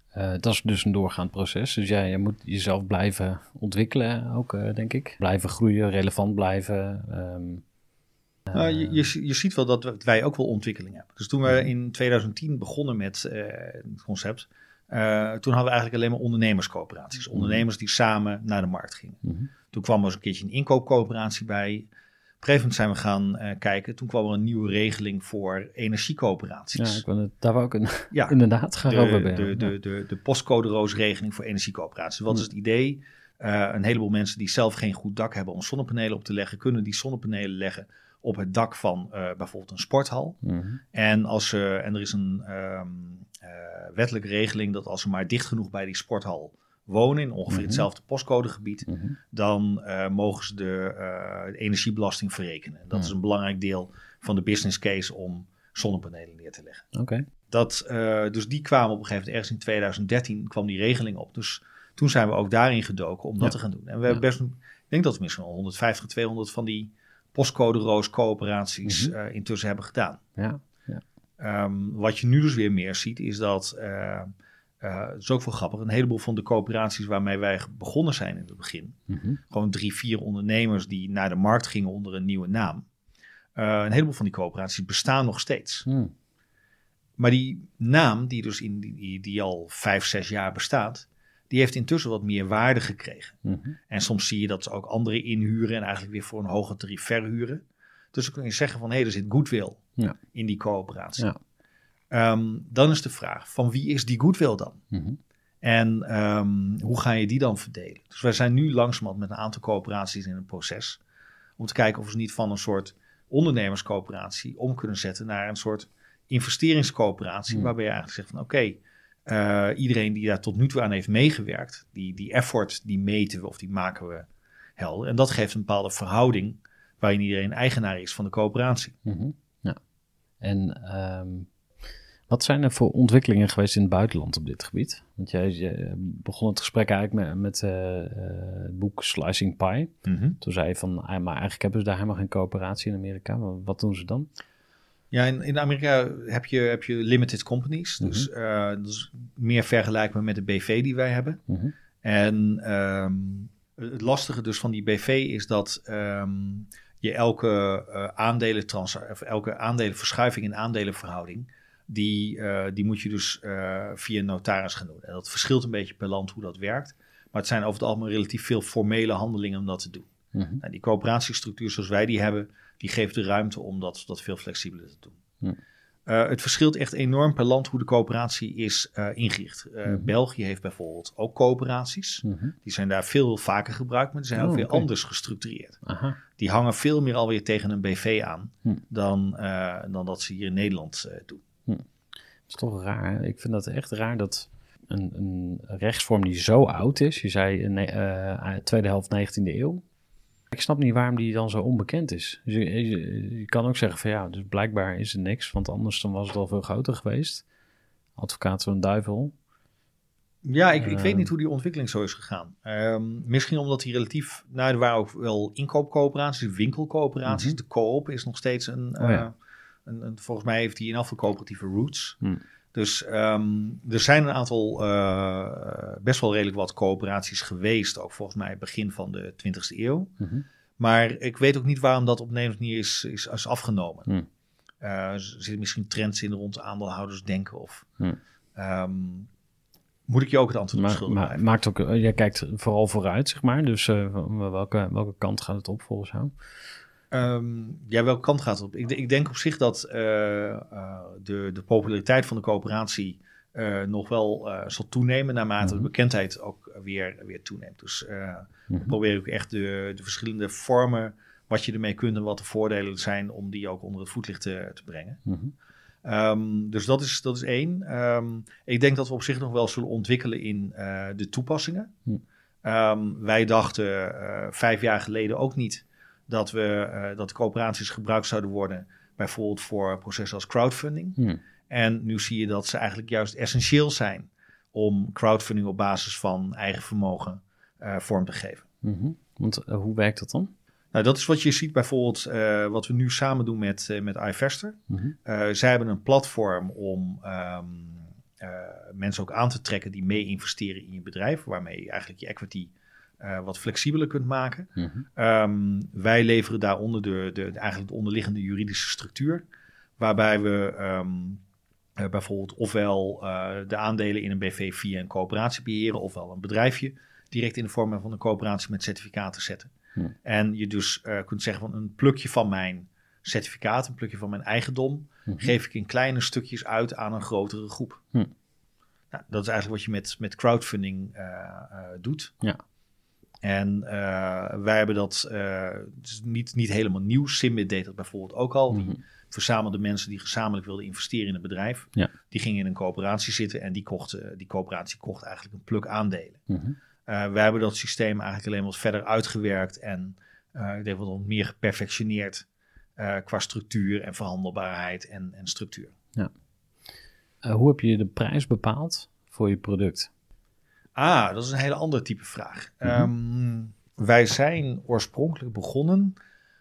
Eh, dat is dus een doorgaand proces. Dus ja, je moet jezelf blijven ontwikkelen ook, denk ik. Blijven groeien, relevant blijven. ehm, Nou, je, je, je ziet wel dat wij ook wel ontwikkeling hebben. Dus toen we in 2010 begonnen met het concept, toen hadden we eigenlijk alleen maar ondernemerscoöperaties. Ondernemers die samen naar de markt gingen. Mhm. Toen kwam er eens een keertje een inkoopcoöperatie bij. Op een gegeven moment zijn we gaan eh, kijken. Toen kwam er een nieuwe regeling voor ja, energiecoöperaties. ik wil het, daar ik een, Ja, inderdaad gaan de, over de, ja. de, de, de postcode-roosregeling voor energiecoöperaties. Wat is het idee? Eh, een heleboel mensen die zelf geen goed dak hebben om zonnepanelen op te leggen, kunnen die zonnepanelen leggen op het dak van eh, bijvoorbeeld een sporthal. Mhm. En, als ze, en er is een eh, wettelijke regeling dat als ze maar dicht genoeg bij die sporthal wonen, in ongeveer Mhm. hetzelfde postcodegebied, Mhm. dan eh, mogen ze de, eh, de energiebelasting verrekenen. Dat Ja. is een belangrijk deel van de business case om zonnepanelen neer te leggen. Oké. Dat, eh, dus die kwamen op een gegeven moment, ergens in 2013 kwam die regeling op. Dus toen zijn we ook daarin gedoken om dat Ja. te gaan doen. En we hebben best, ik denk dat we misschien al 150, 200 van die postcode roos coöperaties Mhm. intussen hebben gedaan. Ja. Ehm, wat je nu dus weer meer ziet, is dat dat is ook wel grappig, een heleboel van de coöperaties waarmee wij begonnen zijn in het begin, Mhm. gewoon drie, vier ondernemers die naar de markt gingen onder een nieuwe naam. Eh, een heleboel van die coöperaties bestaan nog steeds. Hmm. Maar die naam, die dus in die, die al vijf, zes jaar bestaat, die heeft intussen wat meer waarde gekregen. Mhm. En soms zie je dat ze ook anderen inhuren en eigenlijk weer voor een hoger tarief verhuren. Dus dan kun je zeggen van hé, er zit goodwill Ja. in die coöperatie. Ja. Ehm, dan is de vraag van wie is die goodwill dan? Mhm. En ehm, hoe ga je die dan verdelen? Dus wij zijn nu langzamerhand met een aantal coöperaties in een proces. Om te kijken of we ze niet van een soort ondernemerscoöperatie om kunnen zetten naar een soort investeringscoöperatie. Hmm. Waarbij je eigenlijk zegt van oké, eh, iedereen die daar tot nu toe aan heeft meegewerkt, die, die effort die meten we of die maken we helder. En dat geeft een bepaalde verhouding waarin iedereen eigenaar is van de coöperatie. Mhm. Ja. En ehm, wat zijn er voor ontwikkelingen geweest in het buitenland op dit gebied? Want jij, je begon het gesprek eigenlijk met, met eh, eh, het boek Slicing Pie. Toen zei je van, ah, maar eigenlijk hebben ze daar helemaal geen coöperatie in Amerika. Wat, doen ze dan? Ja, in, in Amerika heb je, heb je limited companies. Dus eh, dat is meer vergelijkbaar met de BV die wij hebben. Mhm. En ehm, het lastige dus van die BV is dat ehm, je elke uh, aandelentrans- of elke aandelenverschuiving en aandelenverhouding, die, eh, die moet je dus eh, via een notaris gaan doen. En dat verschilt een beetje per land hoe dat werkt. Maar het zijn over het algemeen relatief veel formele handelingen om dat te doen. Mhm. Nou, die coöperatiestructuur zoals wij die hebben, die geeft de ruimte om dat, dat veel flexibeler te doen. Ja. Uh, het verschilt echt enorm per land hoe de coöperatie is ingericht. Mhm. België heeft bijvoorbeeld ook coöperaties. Mhm. Die zijn daar veel vaker gebruikt, maar die zijn Oh, ook weer anders gestructureerd. Aha. Die hangen veel meer alweer tegen een BV aan Hm. dan, dan dat ze hier in Nederland uh, doen. Dat is toch raar. Hè? Ik vind dat echt raar dat een, een rechtsvorm die zo oud is. Je zei in uh, tweede helft 19e eeuw. Ik snap niet waarom die dan zo onbekend is. Dus je, je, je, kan ook zeggen van ja, dus blijkbaar is er niks. Want anders dan was het al veel groter geweest. Advocaat zo'n duivel. Ja, ik, ik weet Ehm. niet hoe die ontwikkeling zo is gegaan. Ehm, misschien omdat die relatief... Nou, er waren ook wel inkoopcoöperaties, winkelcoöperaties. Mhm. De coop is nog steeds een, Oh ja. eh, een- Volgens mij heeft die in afval coöperatieve roots. Hm. Dus ehm, er zijn een aantal, eh, best wel redelijk wat coöperaties geweest. Ook volgens mij begin van de 20e eeuw. Mhm. Maar ik weet ook niet waarom dat op een of andere manier is, is, is afgenomen. Er zitten misschien trends in rond aandeelhouders denken of... Hm. ehm, moet ik je ook het antwoord Maar, maakt ook, eh, jij kijkt vooral vooruit, zeg maar. Dus welke, welke kant gaat het op volgens jou? Ehm, ja, welke kant gaat het op? Ik, ik denk op zich dat eh, eh, de, de populariteit van de coöperatie eh, nog wel zal toenemen naarmate Mhm. de bekendheid ook weer, weer toeneemt. Dus Mhm. probeer ik echt de, de verschillende vormen, wat je ermee kunt en wat de voordelen zijn, om die ook onder het voetlicht te, te brengen. Mhm. Ehm, dus dat is, dat is één. Ehm, ik denk dat we op zich nog wel zullen ontwikkelen in de toepassingen. Hm. Wij dachten vijf jaar geleden ook niet dat, we, eh, dat coöperaties gebruikt zouden worden, bijvoorbeeld voor processen als crowdfunding. Hm. En nu zie je dat ze eigenlijk juist essentieel zijn om crowdfunding op basis van eigen vermogen eh, vorm te geven. Mhm. Want eh, hoe werkt dat dan? Nou, dat is wat je ziet bijvoorbeeld wat we nu samen doen met, met iVester. Mhm. Zij hebben een platform om ehm, eh, mensen ook aan te trekken die mee investeren in je bedrijf, waarmee je eigenlijk je equity eh, wat flexibeler kunt maken. Mhm. Ehm, wij leveren daaronder de, de, de- eigenlijk de onderliggende juridische structuur, waarbij we ehm, eh, bijvoorbeeld ofwel eh, de aandelen in een BV via een coöperatie beheren, ofwel een bedrijfje direct in de vorm van een coöperatie met certificaten zetten. En je dus kunt zeggen van een plukje van mijn certificaat, een plukje van mijn eigendom, Mhm. geef ik in kleine stukjes uit aan een grotere groep. Nou, dat is eigenlijk wat je met, met crowdfunding doet. Ja. En eh, wij hebben dat eh, is niet, niet helemaal nieuw. Simit deed dat bijvoorbeeld ook al. Mhm. Die verzamelde mensen die gezamenlijk wilden investeren in een bedrijf. Ja. Die gingen in een coöperatie zitten en die, kochten, die coöperatie kocht eigenlijk een pluk aandelen. Mhm. Eh, wij hebben dat systeem eigenlijk alleen wat verder uitgewerkt en eh, ik denk wat meer geperfectioneerd eh, qua structuur en verhandelbaarheid en, en structuur. Eh, hoe heb je de prijs bepaald voor je product? Ah, dat is een hele andere type vraag. Mhm. Ehm, wij zijn oorspronkelijk begonnen,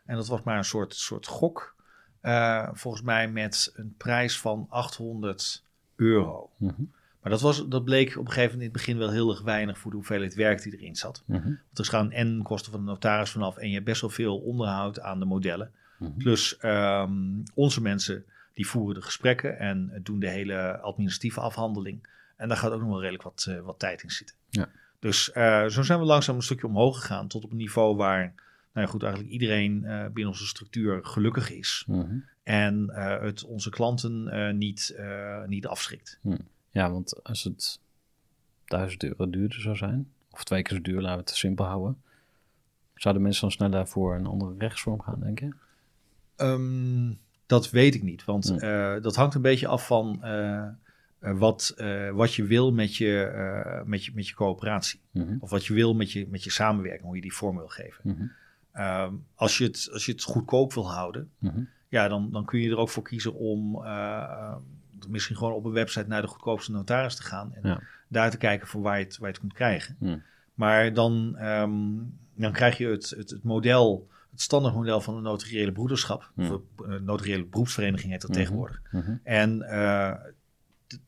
en dat was maar een soort, soort gok, eh, volgens mij met een prijs van 800 euro. Mhm. Maar dat, was, dat bleek op een gegeven moment in het begin wel heel erg weinig voor de hoeveelheid werk die erin zat. Mhm. Want er gaan en kosten van de notaris vanaf en je hebt best wel veel onderhoud aan de modellen. Plus ehm, onze mensen die voeren de gesprekken en doen de hele administratieve afhandeling. En daar gaat ook nog wel redelijk wat, eh, wat tijd in zitten. Ja. Dus eh, zo zijn we langzaam een stukje omhoog gegaan tot op een niveau waar nou ja, goed, eigenlijk iedereen eh, binnen onze structuur gelukkig is. Mhm. En het onze klanten niet, niet afschrikt. Ja, want als het 1000 euro duurder zou zijn, of twee keer zo duur, laten we het simpel houden, zouden mensen dan sneller voor een andere rechtsvorm gaan, denk je? Ehm, dat weet ik niet, want dat hangt een beetje af van wat, eh, wat je wil met je, eh, met je, met je coöperatie. Mhm. Of wat je wil met je, met je samenwerking, hoe je die vorm wil geven. Mhm. Ehm, als, je het, als je het goedkoop wil houden, Mhm. ja, dan, dan kun je er ook voor kiezen om eh, misschien gewoon op een website naar de goedkoopste notaris te gaan. En Ja. daar te kijken voor waar je het, waar je het kunt krijgen. Maar dan, ehm, dan krijg je het, het, het model, het standaardmodel van een notariële broederschap. Of een notariële beroepsvereniging heet dat tegenwoordig. En eh,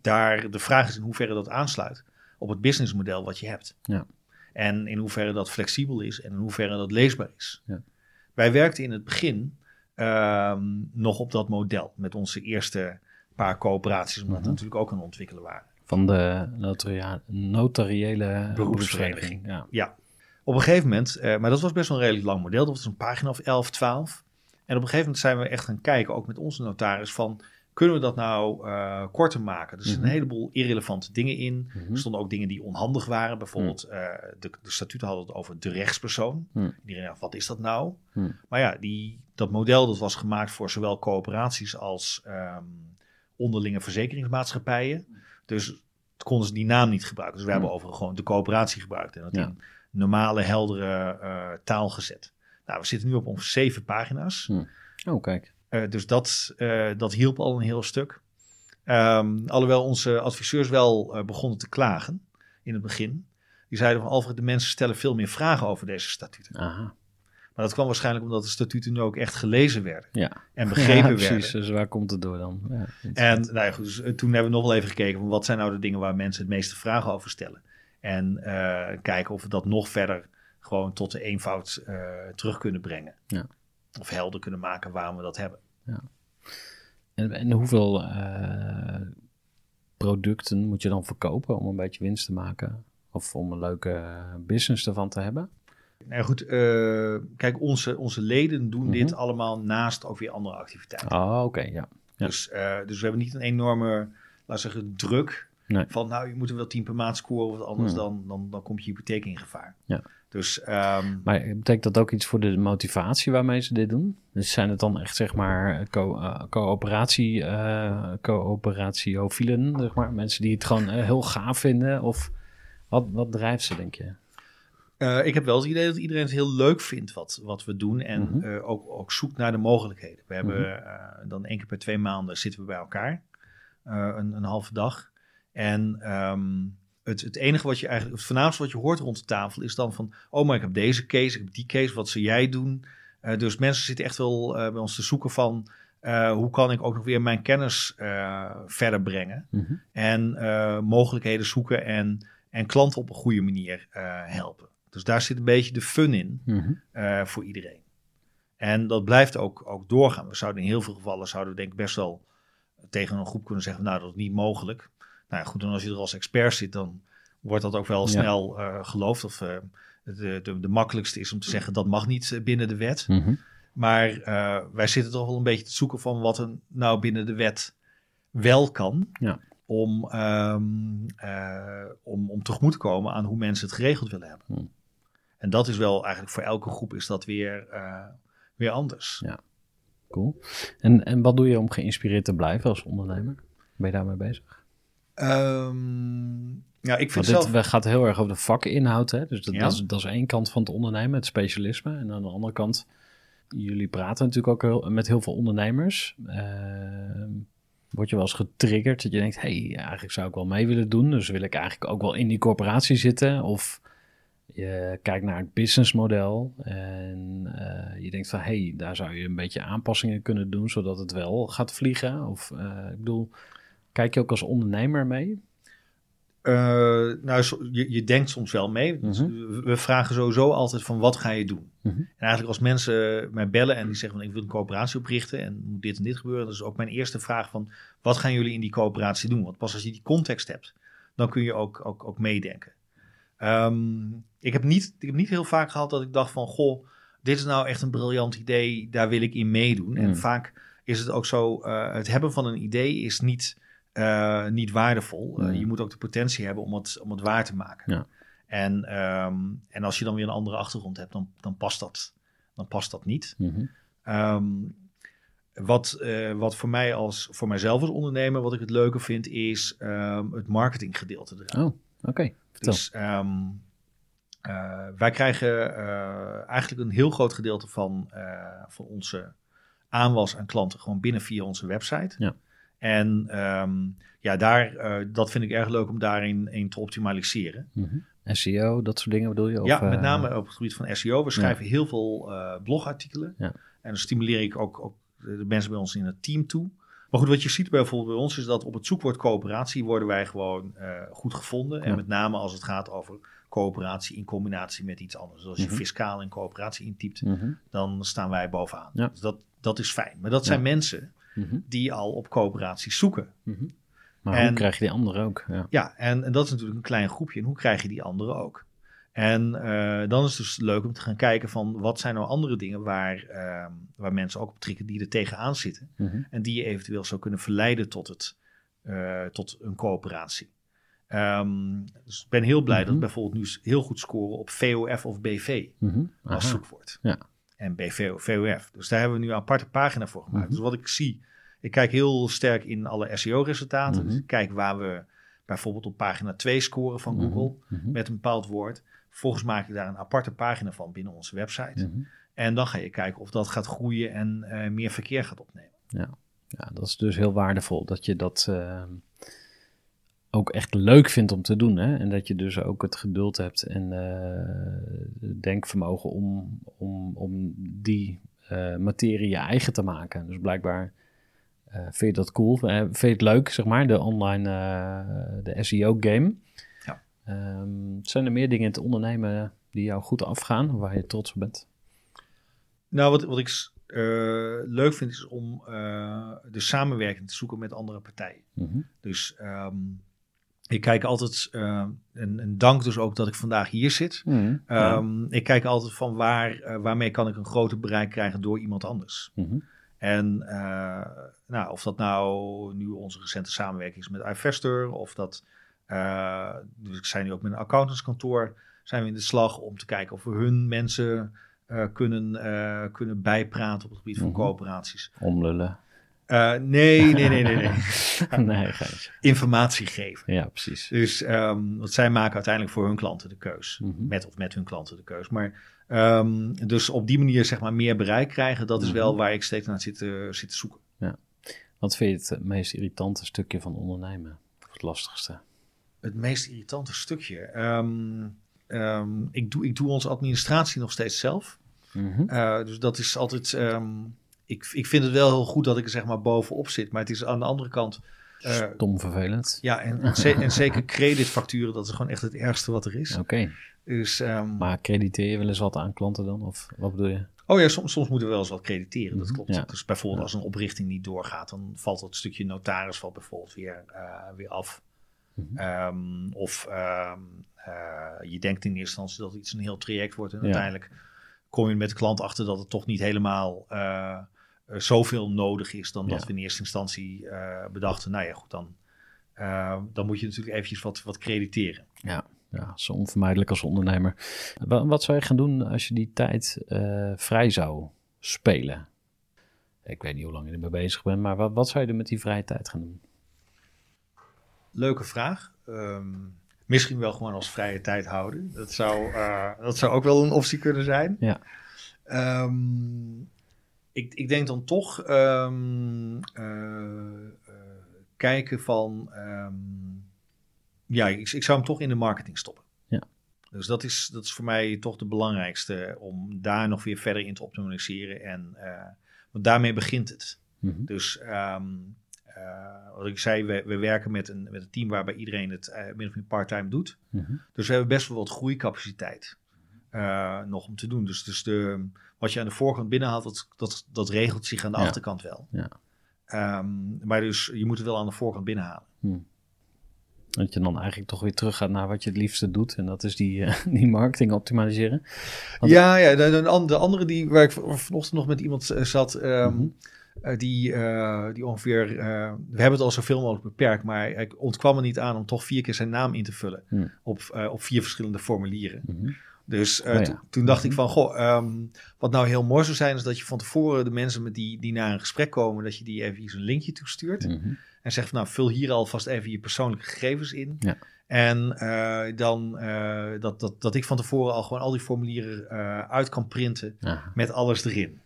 daar, de vraag is in hoeverre dat aansluit op het businessmodel wat je hebt. Ja. En in hoeverre dat flexibel is en in hoeverre dat leesbaar is. Ja. Wij werkten in het begin ehm, nog op dat model met onze eerste paar coöperaties, omdat we Mhm. natuurlijk ook aan het ontwikkelen waren. Van de notaria- notariële Beroepsvereniging. beroepsvereniging. Ja. Ja, op een gegeven moment, eh, maar dat was best wel een redelijk lang model. Dat was een pagina of 11, 12. En op een gegeven moment zijn we echt gaan kijken, ook met onze notaris, van kunnen we dat nou eh, korter maken? Er zitten Mhm. een heleboel irrelevante dingen in. Mhm. Er stonden ook dingen die onhandig waren. Bijvoorbeeld, eh, de, de statuten hadden het over de rechtspersoon. Iedereen dacht, wat is dat nou? Maar ja, die, dat model dat was gemaakt voor zowel coöperaties als ehm, onderlinge verzekeringsmaatschappijen. Dus konden ze die naam niet gebruiken. Dus we hebben over gewoon de coöperatie gebruikt. En dat Ja. in normale, heldere eh, taal gezet. Nou, we zitten nu op ongeveer zeven pagina's. Oh, kijk. Eh, dus dat, eh, dat hielp al een heel stuk. Ehm, alhoewel onze adviseurs wel eh, begonnen te klagen in het begin. Die zeiden van Alfred, de mensen stellen veel meer vragen over deze statuten. Aha. Maar dat kwam waarschijnlijk omdat de statuten nu ook echt gelezen werden Ja. en begrepen ja, werden. precies. Dus waar komt het door dan? Ja, En nou ja, goed, dus, toen hebben we nog wel even gekeken van wat zijn nou de dingen waar mensen het meeste vragen over stellen. En kijken of we dat nog verder gewoon tot de eenvoud terug kunnen brengen. Ja. Of helder kunnen maken waarom we dat hebben. En, en hoeveel eh, producten moet je dan verkopen om een beetje winst te maken? Of om een leuke business ervan te hebben? Nou ja, goed, eh, kijk, onze, onze leden doen Mhm. dit allemaal naast ook weer andere activiteiten. Oh, oké, ja. Ja. Dus, eh, dus we hebben niet een enorme, laat zeggen, druk Nee. van nou, je moet er wel 10 per maand scoren, want anders Hmm. dan, dan, dan komt je hypotheek in gevaar. Ja. Dus ehm, Maar betekent dat ook iets voor de motivatie waarmee ze dit doen? Dus zijn het dan echt, zeg maar, eh, coöperatie, eh coöperatiofielen, zeg maar? Mensen die het gewoon eh, heel gaaf vinden? Of wat, wat drijft ze, denk je? Ik heb wel het idee dat iedereen het heel leuk vindt wat, wat we doen en Mhm. ook, ook zoekt naar de mogelijkheden. We hebben Mhm. dan één keer per twee maanden zitten we bij elkaar, een, een halve dag. En ehm, het, het enige wat je eigenlijk, het voornaamste wat je hoort rond de tafel is dan van, oh maar ik heb deze case, ik heb die case, wat zou jij doen? Eh, dus mensen zitten echt wel eh, bij ons te zoeken van, eh, hoe kan ik ook nog weer mijn kennis verder brengen? Mhm. en mogelijkheden zoeken en, en klanten op een goede manier helpen. Dus daar zit een beetje de fun in Mhm. voor iedereen. En dat blijft ook, ook doorgaan. We zouden in heel veel gevallen zouden we denk ik best wel tegen een groep kunnen zeggen, nou dat is niet mogelijk. Nou ja, goed, en als je er als expert zit, dan wordt dat ook wel Ja. snel eh, geloofd. Of eh, de, de, de makkelijkste is om te zeggen dat mag niet eh, binnen de wet. Mhm. Maar wij zitten toch wel een beetje te zoeken van wat er nou binnen de wet wel kan. Ja. Om, ehm, eh, om, om tegemoet te komen aan hoe mensen het geregeld willen hebben. Hmm. En dat is wel eigenlijk voor elke groep is dat weer, weer anders. Cool. En, en wat doe je om geïnspireerd te blijven als ondernemer? Ben je daarmee bezig? Ehm, ja, ik vind Want dit zelf... we- gaat heel erg over de vakinhoud. Hè? Dus dat, Ja. dat, is, dat is één kant van het ondernemen, het specialisme. En aan de andere kant, jullie praten natuurlijk ook heel, met heel veel ondernemers. Ehm, word je wel eens getriggerd dat je denkt, hey, eigenlijk zou ik wel mee willen doen. Dus wil ik eigenlijk ook wel in die corporatie zitten. Of je kijkt naar het businessmodel en eh, je denkt van, hey, daar zou je een beetje aanpassingen kunnen doen, zodat het wel gaat vliegen. Of eh, ik bedoel, kijk je ook als ondernemer mee? Eh, nou, je, je denkt soms wel mee. Dus Mhm. we- vragen sowieso altijd van wat ga je doen? Mhm. En eigenlijk als mensen mij bellen en die zeggen van ik wil een coöperatie oprichten en moet dit en dit gebeuren, dat is ook mijn eerste vraag van wat gaan jullie in die coöperatie doen? Want pas als je die context hebt, dan kun je ook, ook, ook meedenken. Ehm, ik, heb niet, ik heb niet heel vaak gehad dat ik dacht van goh, dit is nou echt een briljant idee, daar wil ik in meedoen. En Mm. vaak is het ook zo, eh, het hebben van een idee is niet, eh, niet waardevol. Eh, je moet ook de potentie hebben om het, om het waar te maken. Ja. En, ehm, en als je dan weer een andere achtergrond hebt, dan, dan, past, dat, dan past dat niet. Mhm. Ehm, wat, eh, wat voor mij als voor mijzelf als ondernemer, wat ik het leuke vind, is ehm, het marketinggedeelte. Oh, oké. Vertel. Dus wij krijgen eigenlijk een heel groot gedeelte van, van onze aanwas aan klanten gewoon binnen via onze website. Ja. En ehm, ja, daar, eh, dat vind ik erg leuk om daarin in te optimaliseren. Mhm. SEO, dat soort dingen bedoel je? Of, ja, met eh, name op het gebied van SEO. We schrijven heel veel eh, blogartikelen. Ja. En dan stimuleer ik ook, ook de mensen bij ons in het team toe. Maar goed, wat je ziet bijvoorbeeld bij ons is dat op het zoekwoord coöperatie worden wij gewoon goed gevonden. En met name als het gaat over coöperatie in combinatie met iets anders. Dus als je Mhm. fiscaal en coöperatie intypt, mhm, dan staan wij bovenaan. Ja. Dus dat, dat is fijn. Maar dat zijn Ja. mensen mhm, die al op coöperaties zoeken. mhm. Maar En- hoe krijg je die anderen ook? Ja. Ja, en, en dat is natuurlijk een klein groepje. En hoe krijg je die anderen ook? En eh, dan is het dus leuk om te gaan kijken van wat zijn nou andere dingen waar, ehm, waar mensen ook op trikken die er tegenaan zitten. Mhm. En die je eventueel zou kunnen verleiden tot, het, eh, tot een coöperatie. Ehm, dus ik ben heel blij dat bijvoorbeeld nu heel goed scoren op VOF of BV als zoekwoord. Ja. En BV, VOF. Dus daar hebben we nu een aparte pagina voor gemaakt. Dus wat ik zie, ik kijk heel sterk in alle SEO-resultaten. Dus Mhm. ik kijk waar we bijvoorbeeld op pagina 2 scoren van Mhm. Google Mhm. met een bepaald woord. Vervolgens maak ik daar een aparte pagina van binnen onze website. En dan ga je kijken of dat gaat groeien en eh, meer verkeer gaat opnemen. Ja, dat is dus heel waardevol dat je dat eh, ook echt leuk vindt om te doen. Hè? En dat je dus ook het geduld hebt en eh, denkvermogen om, om, om die materie je eigen te maken. Dus blijkbaar eh, vind je dat cool, Eh, vind je het leuk, zeg maar, de online, eh, de SEO-game. Ja. Ehm, zijn er meer dingen in het ondernemen die jou goed afgaan, waar je trots op bent? Nou, wat, wat ik leuk vind is om de samenwerking te zoeken met andere partijen. Mhm. Dus ehm, ik kijk altijd, en, en dank dus ook dat ik vandaag hier zit. Mhm. Ja. Ehm, Ik kijk altijd van waar, waarmee kan ik een groter bereik krijgen door iemand anders. Mhm. En eh, nou, of dat nou nu onze recente samenwerking is met iVester, of dat, eh, dus ik zijn nu ook met een accountantskantoor, zijn we in de slag om te kijken of we hun mensen eh, kunnen, kunnen bijpraten op het gebied van Mhm. coöperaties. Omlullen. Eh, nee, nee, nee, nee, nee. nee. Informatie geven. Ja, precies. Dus ehm, want zij maken uiteindelijk voor hun klanten de keus. Mhm. Met of met hun klanten de keus. Maar ehm, dus op die manier zeg maar meer bereik krijgen, dat is Mhm. wel waar ik steeds naar zit, te- zit te zoeken. Wat vind je het meest irritante stukje van ondernemen? Of het lastigste? Het meest irritante stukje. Ehm, ehm, ik, doe, ik doe onze administratie nog steeds zelf. Mhm. Eh, dus dat is altijd. ik, ik vind het wel heel goed dat ik er zeg maar bovenop zit. Maar het is aan de andere kant. eh, Stom vervelend. ja, en, en, ze- en zeker creditfacturen, dat is gewoon echt het ergste wat er is. Oké, Dus, ehm, maar crediteer je wel eens wat aan klanten dan? Of wat bedoel je? Oh ja, soms, soms moeten we wel eens wat crediteren, dat Mhm, klopt. ja. Dus bijvoorbeeld als een oprichting niet doorgaat, dan valt dat stukje notaris valt bijvoorbeeld weer, eh, weer af. Mhm. Ehm, of ehm, eh, je denkt in eerste instantie dat iets een heel traject wordt en Ja. uiteindelijk kom je met de klant achter dat het toch niet helemaal eh, zoveel nodig is dan dat we in eerste instantie bedachten. Nou ja, goed, dan, dan moet je natuurlijk eventjes wat, wat crediteren. Ja, ja, zo onvermijdelijk als ondernemer. Wa- Wat zou je gaan doen als je die tijd eh, vrij zou spelen? Ik weet niet hoe lang je ermee bezig bent, maar wat, wat zou je er met die vrije tijd gaan doen? Leuke vraag. Ehm, misschien wel gewoon als vrije tijd houden. Dat zou, eh, dat zou ook wel een optie kunnen zijn. Ja. Ehm, ik, ik denk dan toch ehm, eh, eh, kijken van... ja, ik, ik zou hem toch in de marketing stoppen. Ja. Dus dat is, dat is voor mij toch de belangrijkste om daar nog weer verder in te optimaliseren. En, eh, want daarmee begint het. Mhm. Dus ehm, eh, wat ik zei, we, we werken met een, met een team waarbij iedereen het eh, min of meer part-time doet. Mhm. Dus we hebben best wel wat groeicapaciteit nog om te doen. Dus, dus de, wat je aan de voorkant binnenhaalt, dat, dat, dat regelt zich aan de Ja. achterkant wel. Ja. Ehm, maar dus je moet het wel aan de voorkant binnenhalen. Dat je dan eigenlijk toch weer terug gaat naar wat je het liefste doet. En dat is die, eh, die marketing optimaliseren. Want- Ja, ja de, de, an- de andere die, waar ik van- vanochtend nog met iemand eh, zat, ehm, Mhm. eh, die, die ongeveer, we hebben het al zoveel mogelijk beperkt, maar hij ontkwam er niet aan om toch vier keer zijn naam in te vullen Hmm. op, op vier verschillende formulieren. Mhm. Dus Oh ja. to- toen dacht ik van, goh, ehm, wat nou heel mooi zou zijn, is dat je van tevoren de mensen met die, die naar een gesprek komen, dat je die even een linkje toestuurt. Mhm. En zegt van, nou, vul hier alvast even je persoonlijke gegevens in. Ja. En eh, dan eh, dat, dat, dat ik van tevoren al gewoon al die formulieren eh, uit kan printen Ja, met alles erin.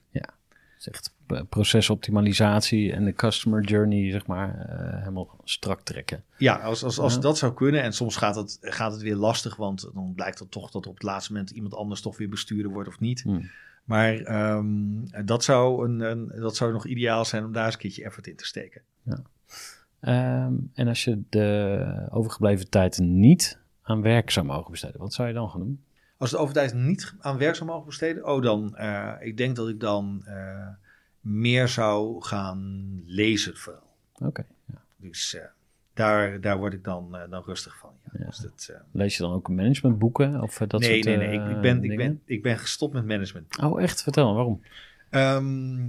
echt eh, procesoptimalisatie en de customer journey, zeg maar, helemaal strak trekken. Ja, als, als, als Ja. dat zou kunnen. En soms gaat het, gaat het weer lastig, want dan blijkt het toch dat op het laatste moment iemand anders toch weer bestuurder wordt of niet. Hmm. Maar ehm, dat, zou een, een, dat zou nog ideaal zijn om daar eens een keertje effort in te steken. Ehm, en als je de overgebleven tijd niet aan werk zou mogen besteden, wat zou je dan gaan doen? Als de overheid niet aan werk zou mogen besteden, oh dan, eh, ik denk dat ik dan eh, meer zou gaan lezen vooral. Oké. ja. Dus eh, daar, daar word ik dan, dan rustig van. Ja. Ja. Dus dat, Lees je dan ook managementboeken of dat nee, soort nee, nee. Ik, eh, ik, ben, ik, ben, ik ben gestopt met management. Oh, echt? Vertel, waarom? Ehm,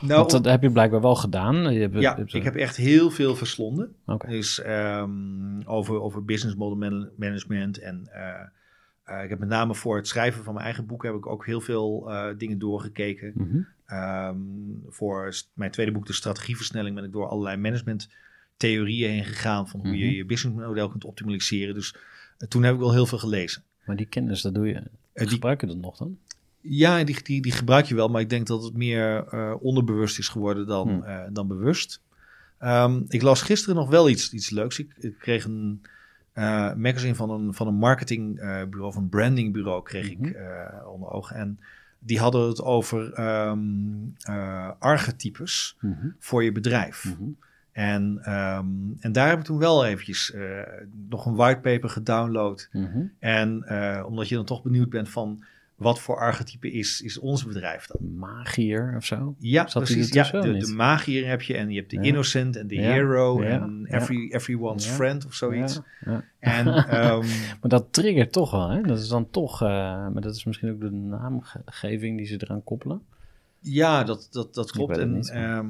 nou, Want dat heb je blijkbaar wel gedaan. Je hebt, ja, je hebt- ik heb echt heel veel verslonden. Oké. Dus ehm, over, over business model man- management. En eh, eh, ik heb met name voor het schrijven van mijn eigen boek heb ik ook heel veel eh, dingen doorgekeken. Mhm. Ehm, voor mijn tweede boek, De Strategieversnelling, ben ik door allerlei managementtheorieën heen gegaan. Van hoe Mhm. je je businessmodel kunt optimaliseren. Dus toen heb ik wel heel veel gelezen. Maar die kennis, dat doe je. die- Gebruik je dat nog dan? Ja, die, die, die gebruik je wel, maar ik denk dat het meer eh, onderbewust is geworden dan, Hmm. eh, dan bewust. Ehm, ik las gisteren nog wel iets, iets leuks. Ik, ik kreeg een eh, magazine van een, van een marketingbureau, of een brandingbureau, kreeg Mhm. ik eh, onder ogen. En die hadden het over ehm eh, archetypes Mhm. voor je bedrijf. Mhm. En, ehm, en daar heb ik toen wel eventjes nog een whitepaper gedownload. Mhm. En omdat je dan toch benieuwd bent van wat voor archetype is, is ons bedrijf dan? Magier of zo? Ja, Zat precies. Ja, de, de magier heb je en je hebt de Ja. innocent en de Ja, hero en every, everyone's friend of zoiets. En ehm, Maar dat triggert toch wel, hè? Dat is dan toch, eh, maar dat is misschien ook de naamgeving die ze eraan koppelen. ja, dat, dat, dat klopt. En, niet, ehm,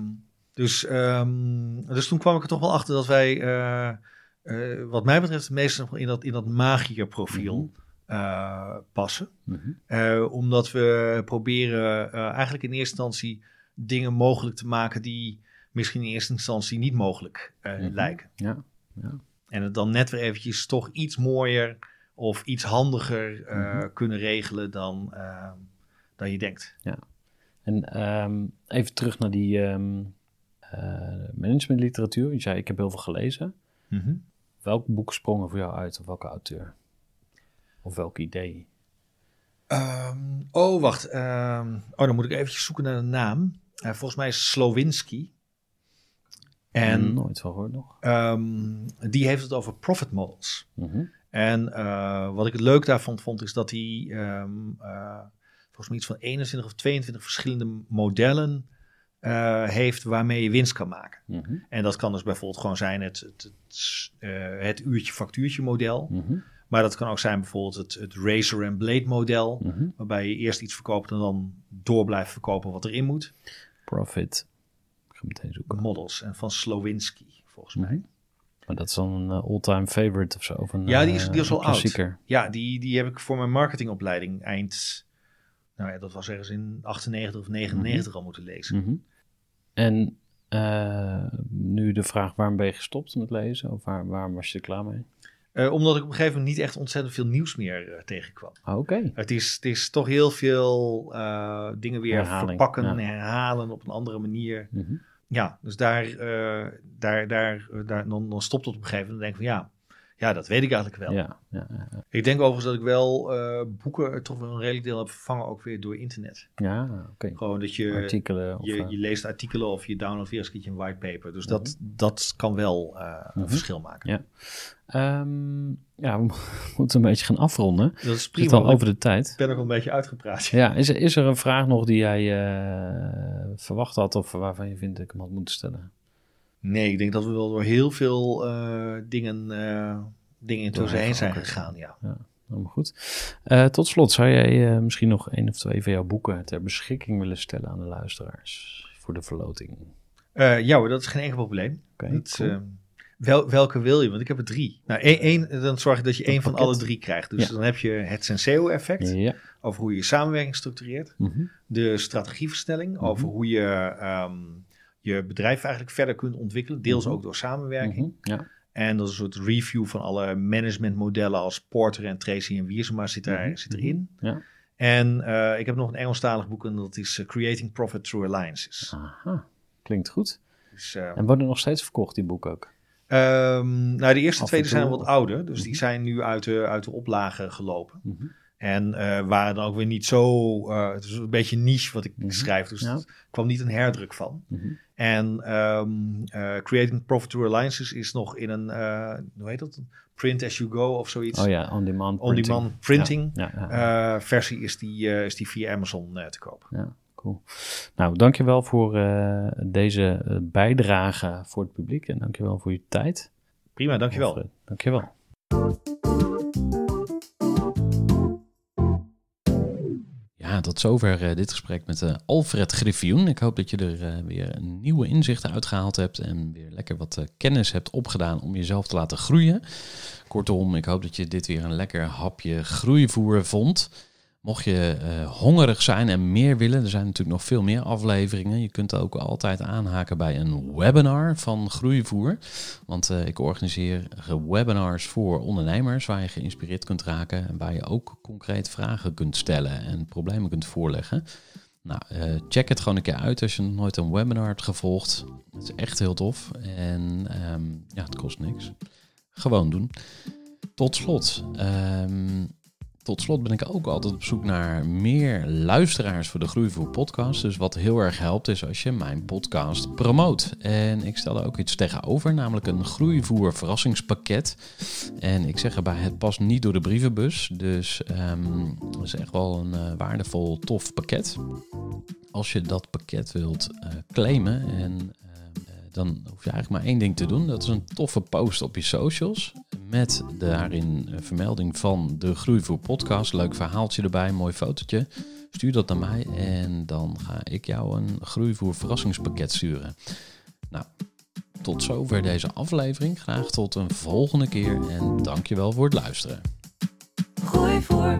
dus, ehm, dus toen kwam ik er toch wel achter dat wij, eh, eh, wat mij betreft, meestal in dat, in dat magierprofiel Mhm. Eh, passen. Mhm. Eh, omdat we proberen eh, eigenlijk in eerste instantie dingen mogelijk te maken die misschien in eerste instantie niet mogelijk Mhm. lijken. Ja, ja. En het dan net weer eventjes toch iets mooier of iets handiger Mhm. kunnen regelen dan, dan je denkt. En ehm, even terug naar die ehm, eh, managementliteratuur. Je zei, ik heb heel veel gelezen. Welk boek sprong er voor jou uit? Of welke auteur? Of welk idee? Ehm, oh, wacht. ehm, oh, dan moet ik eventjes zoeken naar de naam. Eh, volgens mij is Slowinski. En Nooit van gehoord nog. ehm, die heeft het over profit models. Mhm. En eh, wat ik het leuk daarvan vond, is dat hij eh, volgens mij iets van 21 of 22 verschillende modellen heeft waarmee je winst kan maken. Mhm. En dat kan dus bijvoorbeeld gewoon zijn het, het, het, het uurtje-factuurtje model. Mhm. Maar dat kan ook zijn bijvoorbeeld het, het razor and blade model. Mhm. Waarbij je eerst iets verkoopt en dan door blijft verkopen wat erin moet. Profit. Ik ga meteen zoeken. Models. En van Slowinski, volgens mij. Mhm. Maar dat is dan een eh, all-time favorite of zo? Of een, Ja, die is, eh, die is al oud. Ja, die, die heb ik voor mijn marketingopleiding eind... Nou ja, dat was ergens in 98 of 99 al moeten lezen. Mhm. En eh, nu de vraag, waarom ben je gestopt met lezen? Of waar, waarom was je er klaar mee? Eh, omdat ik op een gegeven moment niet echt ontzettend veel nieuws meer eh, tegenkwam. Oké. Het is, het is toch heel veel eh, dingen weer Herhaling, verpakken ja. en herhalen op een andere manier. Mhm. Ja, dus daar, daar, daar, daar dan, dan stopt het op een gegeven moment. En denk ik van ja, Ja, dat weet ik eigenlijk wel. Ja, ja, ja. Ik denk overigens dat ik wel eh, boeken toch wel een redelijk deel heb vervangen, ook weer door internet. ja oké. Gewoon dat je, Artikelen of... je, eh, je leest artikelen of je downloadt weer eens een whitepaper. Dus dat, dat kan wel eh, een Mhm. verschil maken. Ja. Ehm, ja, we moeten een beetje gaan afronden. Dat is prima. al over de tijd. Ik ben ook een beetje uitgepraat. Ja, is er, is er een vraag nog die jij eh, verwacht had of waarvan je vindt dat ik hem had moeten stellen? Nee, ik denk dat we wel door heel veel eh, dingen, eh dingen in Doorheen heen zijn gegaan. Ja. Helemaal goed. Eh, tot slot, zou jij misschien nog één of twee van jouw boeken ter beschikking willen stellen aan de luisteraars voor de verloting? Ja hoor, dat is geen enkel probleem. Dat is, cool. eh, wel, welke wil je? Want ik heb er drie. Nou, één, één, dan zorg je dat je één van alle drie krijgt. Dus Ja. dan heb je het Senseo-effect ja. over hoe je je samenwerking structureert. Mhm. De strategieverstelling over hoe je ehm, je bedrijf eigenlijk verder kunt ontwikkelen. Deels Mhm. ook door samenwerking. Mhm. Ja. En dat is een soort review van alle managementmodellen als Porter en Tracy en Wiersma zit, daar, Mhm. zit erin. Ja. En eh, ik heb nog een Engelstalig boek en dat is eh, Creating Profit Through Alliances. Aha, klinkt goed. Dus, eh, En worden nog steeds verkocht, die boeken ook? ehm, nou, de eerste twee zijn wat ouder, dus die zijn nu uit de, uit de oplage gelopen. En eh, waren dan ook weer niet zo, het is een beetje niche wat ik schrijf, dus Ja. er kwam niet een herdruk van. En ehm, eh, Creating Profit Through Alliances is nog in een, eh, hoe heet dat? Print as you go of zoiets. Oh ja, on-demand On-demand printing Ja, ja, ja. eh, versie is die, is die via Amazon te koop. Ja, cool. Nou, dankjewel voor deze bijdrage voor het publiek en dankjewel voor je tijd. Prima, dankjewel. Dankjewel. Tot zover eh, dit gesprek met eh, Alfred Griffioen. Ik hoop dat je er eh, weer nieuwe inzichten uitgehaald hebt en weer lekker wat kennis hebt opgedaan om jezelf te laten groeien. Kortom, ik hoop dat je dit weer een lekker hapje groeivoer vond. Mocht je eh, hongerig zijn en meer willen, er zijn natuurlijk nog veel meer afleveringen. Je kunt ook altijd aanhaken bij een webinar van Groeivoer. Want eh, ik organiseer webinars voor ondernemers waar je geïnspireerd kunt raken en waar je ook concreet vragen kunt stellen en problemen kunt voorleggen. Nou, eh, check het gewoon een keer uit als je nog nooit een webinar hebt gevolgd. Het is echt heel tof en ehm, ja, het kost niks. Gewoon doen. Tot slot. ehm, tot slot ben ik ook altijd op zoek naar meer luisteraars voor de Groeivoer podcast. Dus wat heel erg helpt is als je mijn podcast promoot. En ik stel er ook iets tegenover, namelijk een Groeivoer verrassingspakket. En ik zeg erbij, het past niet door de brievenbus. Dus ehm dat is echt wel een eh, waardevol, tof pakket. Als je dat pakket wilt eh, claimen en... eh, dan hoef je eigenlijk maar één ding te doen. Dat is een toffe post op je socials. Met daarin een vermelding van de Groeivoer podcast. Leuk verhaaltje erbij, mooi fotootje. Stuur dat naar mij en dan ga ik jou een Groeivoer verrassingspakket sturen. Nou, tot zover deze aflevering. Graag tot een volgende keer en dankjewel voor het luisteren. Gooi voor.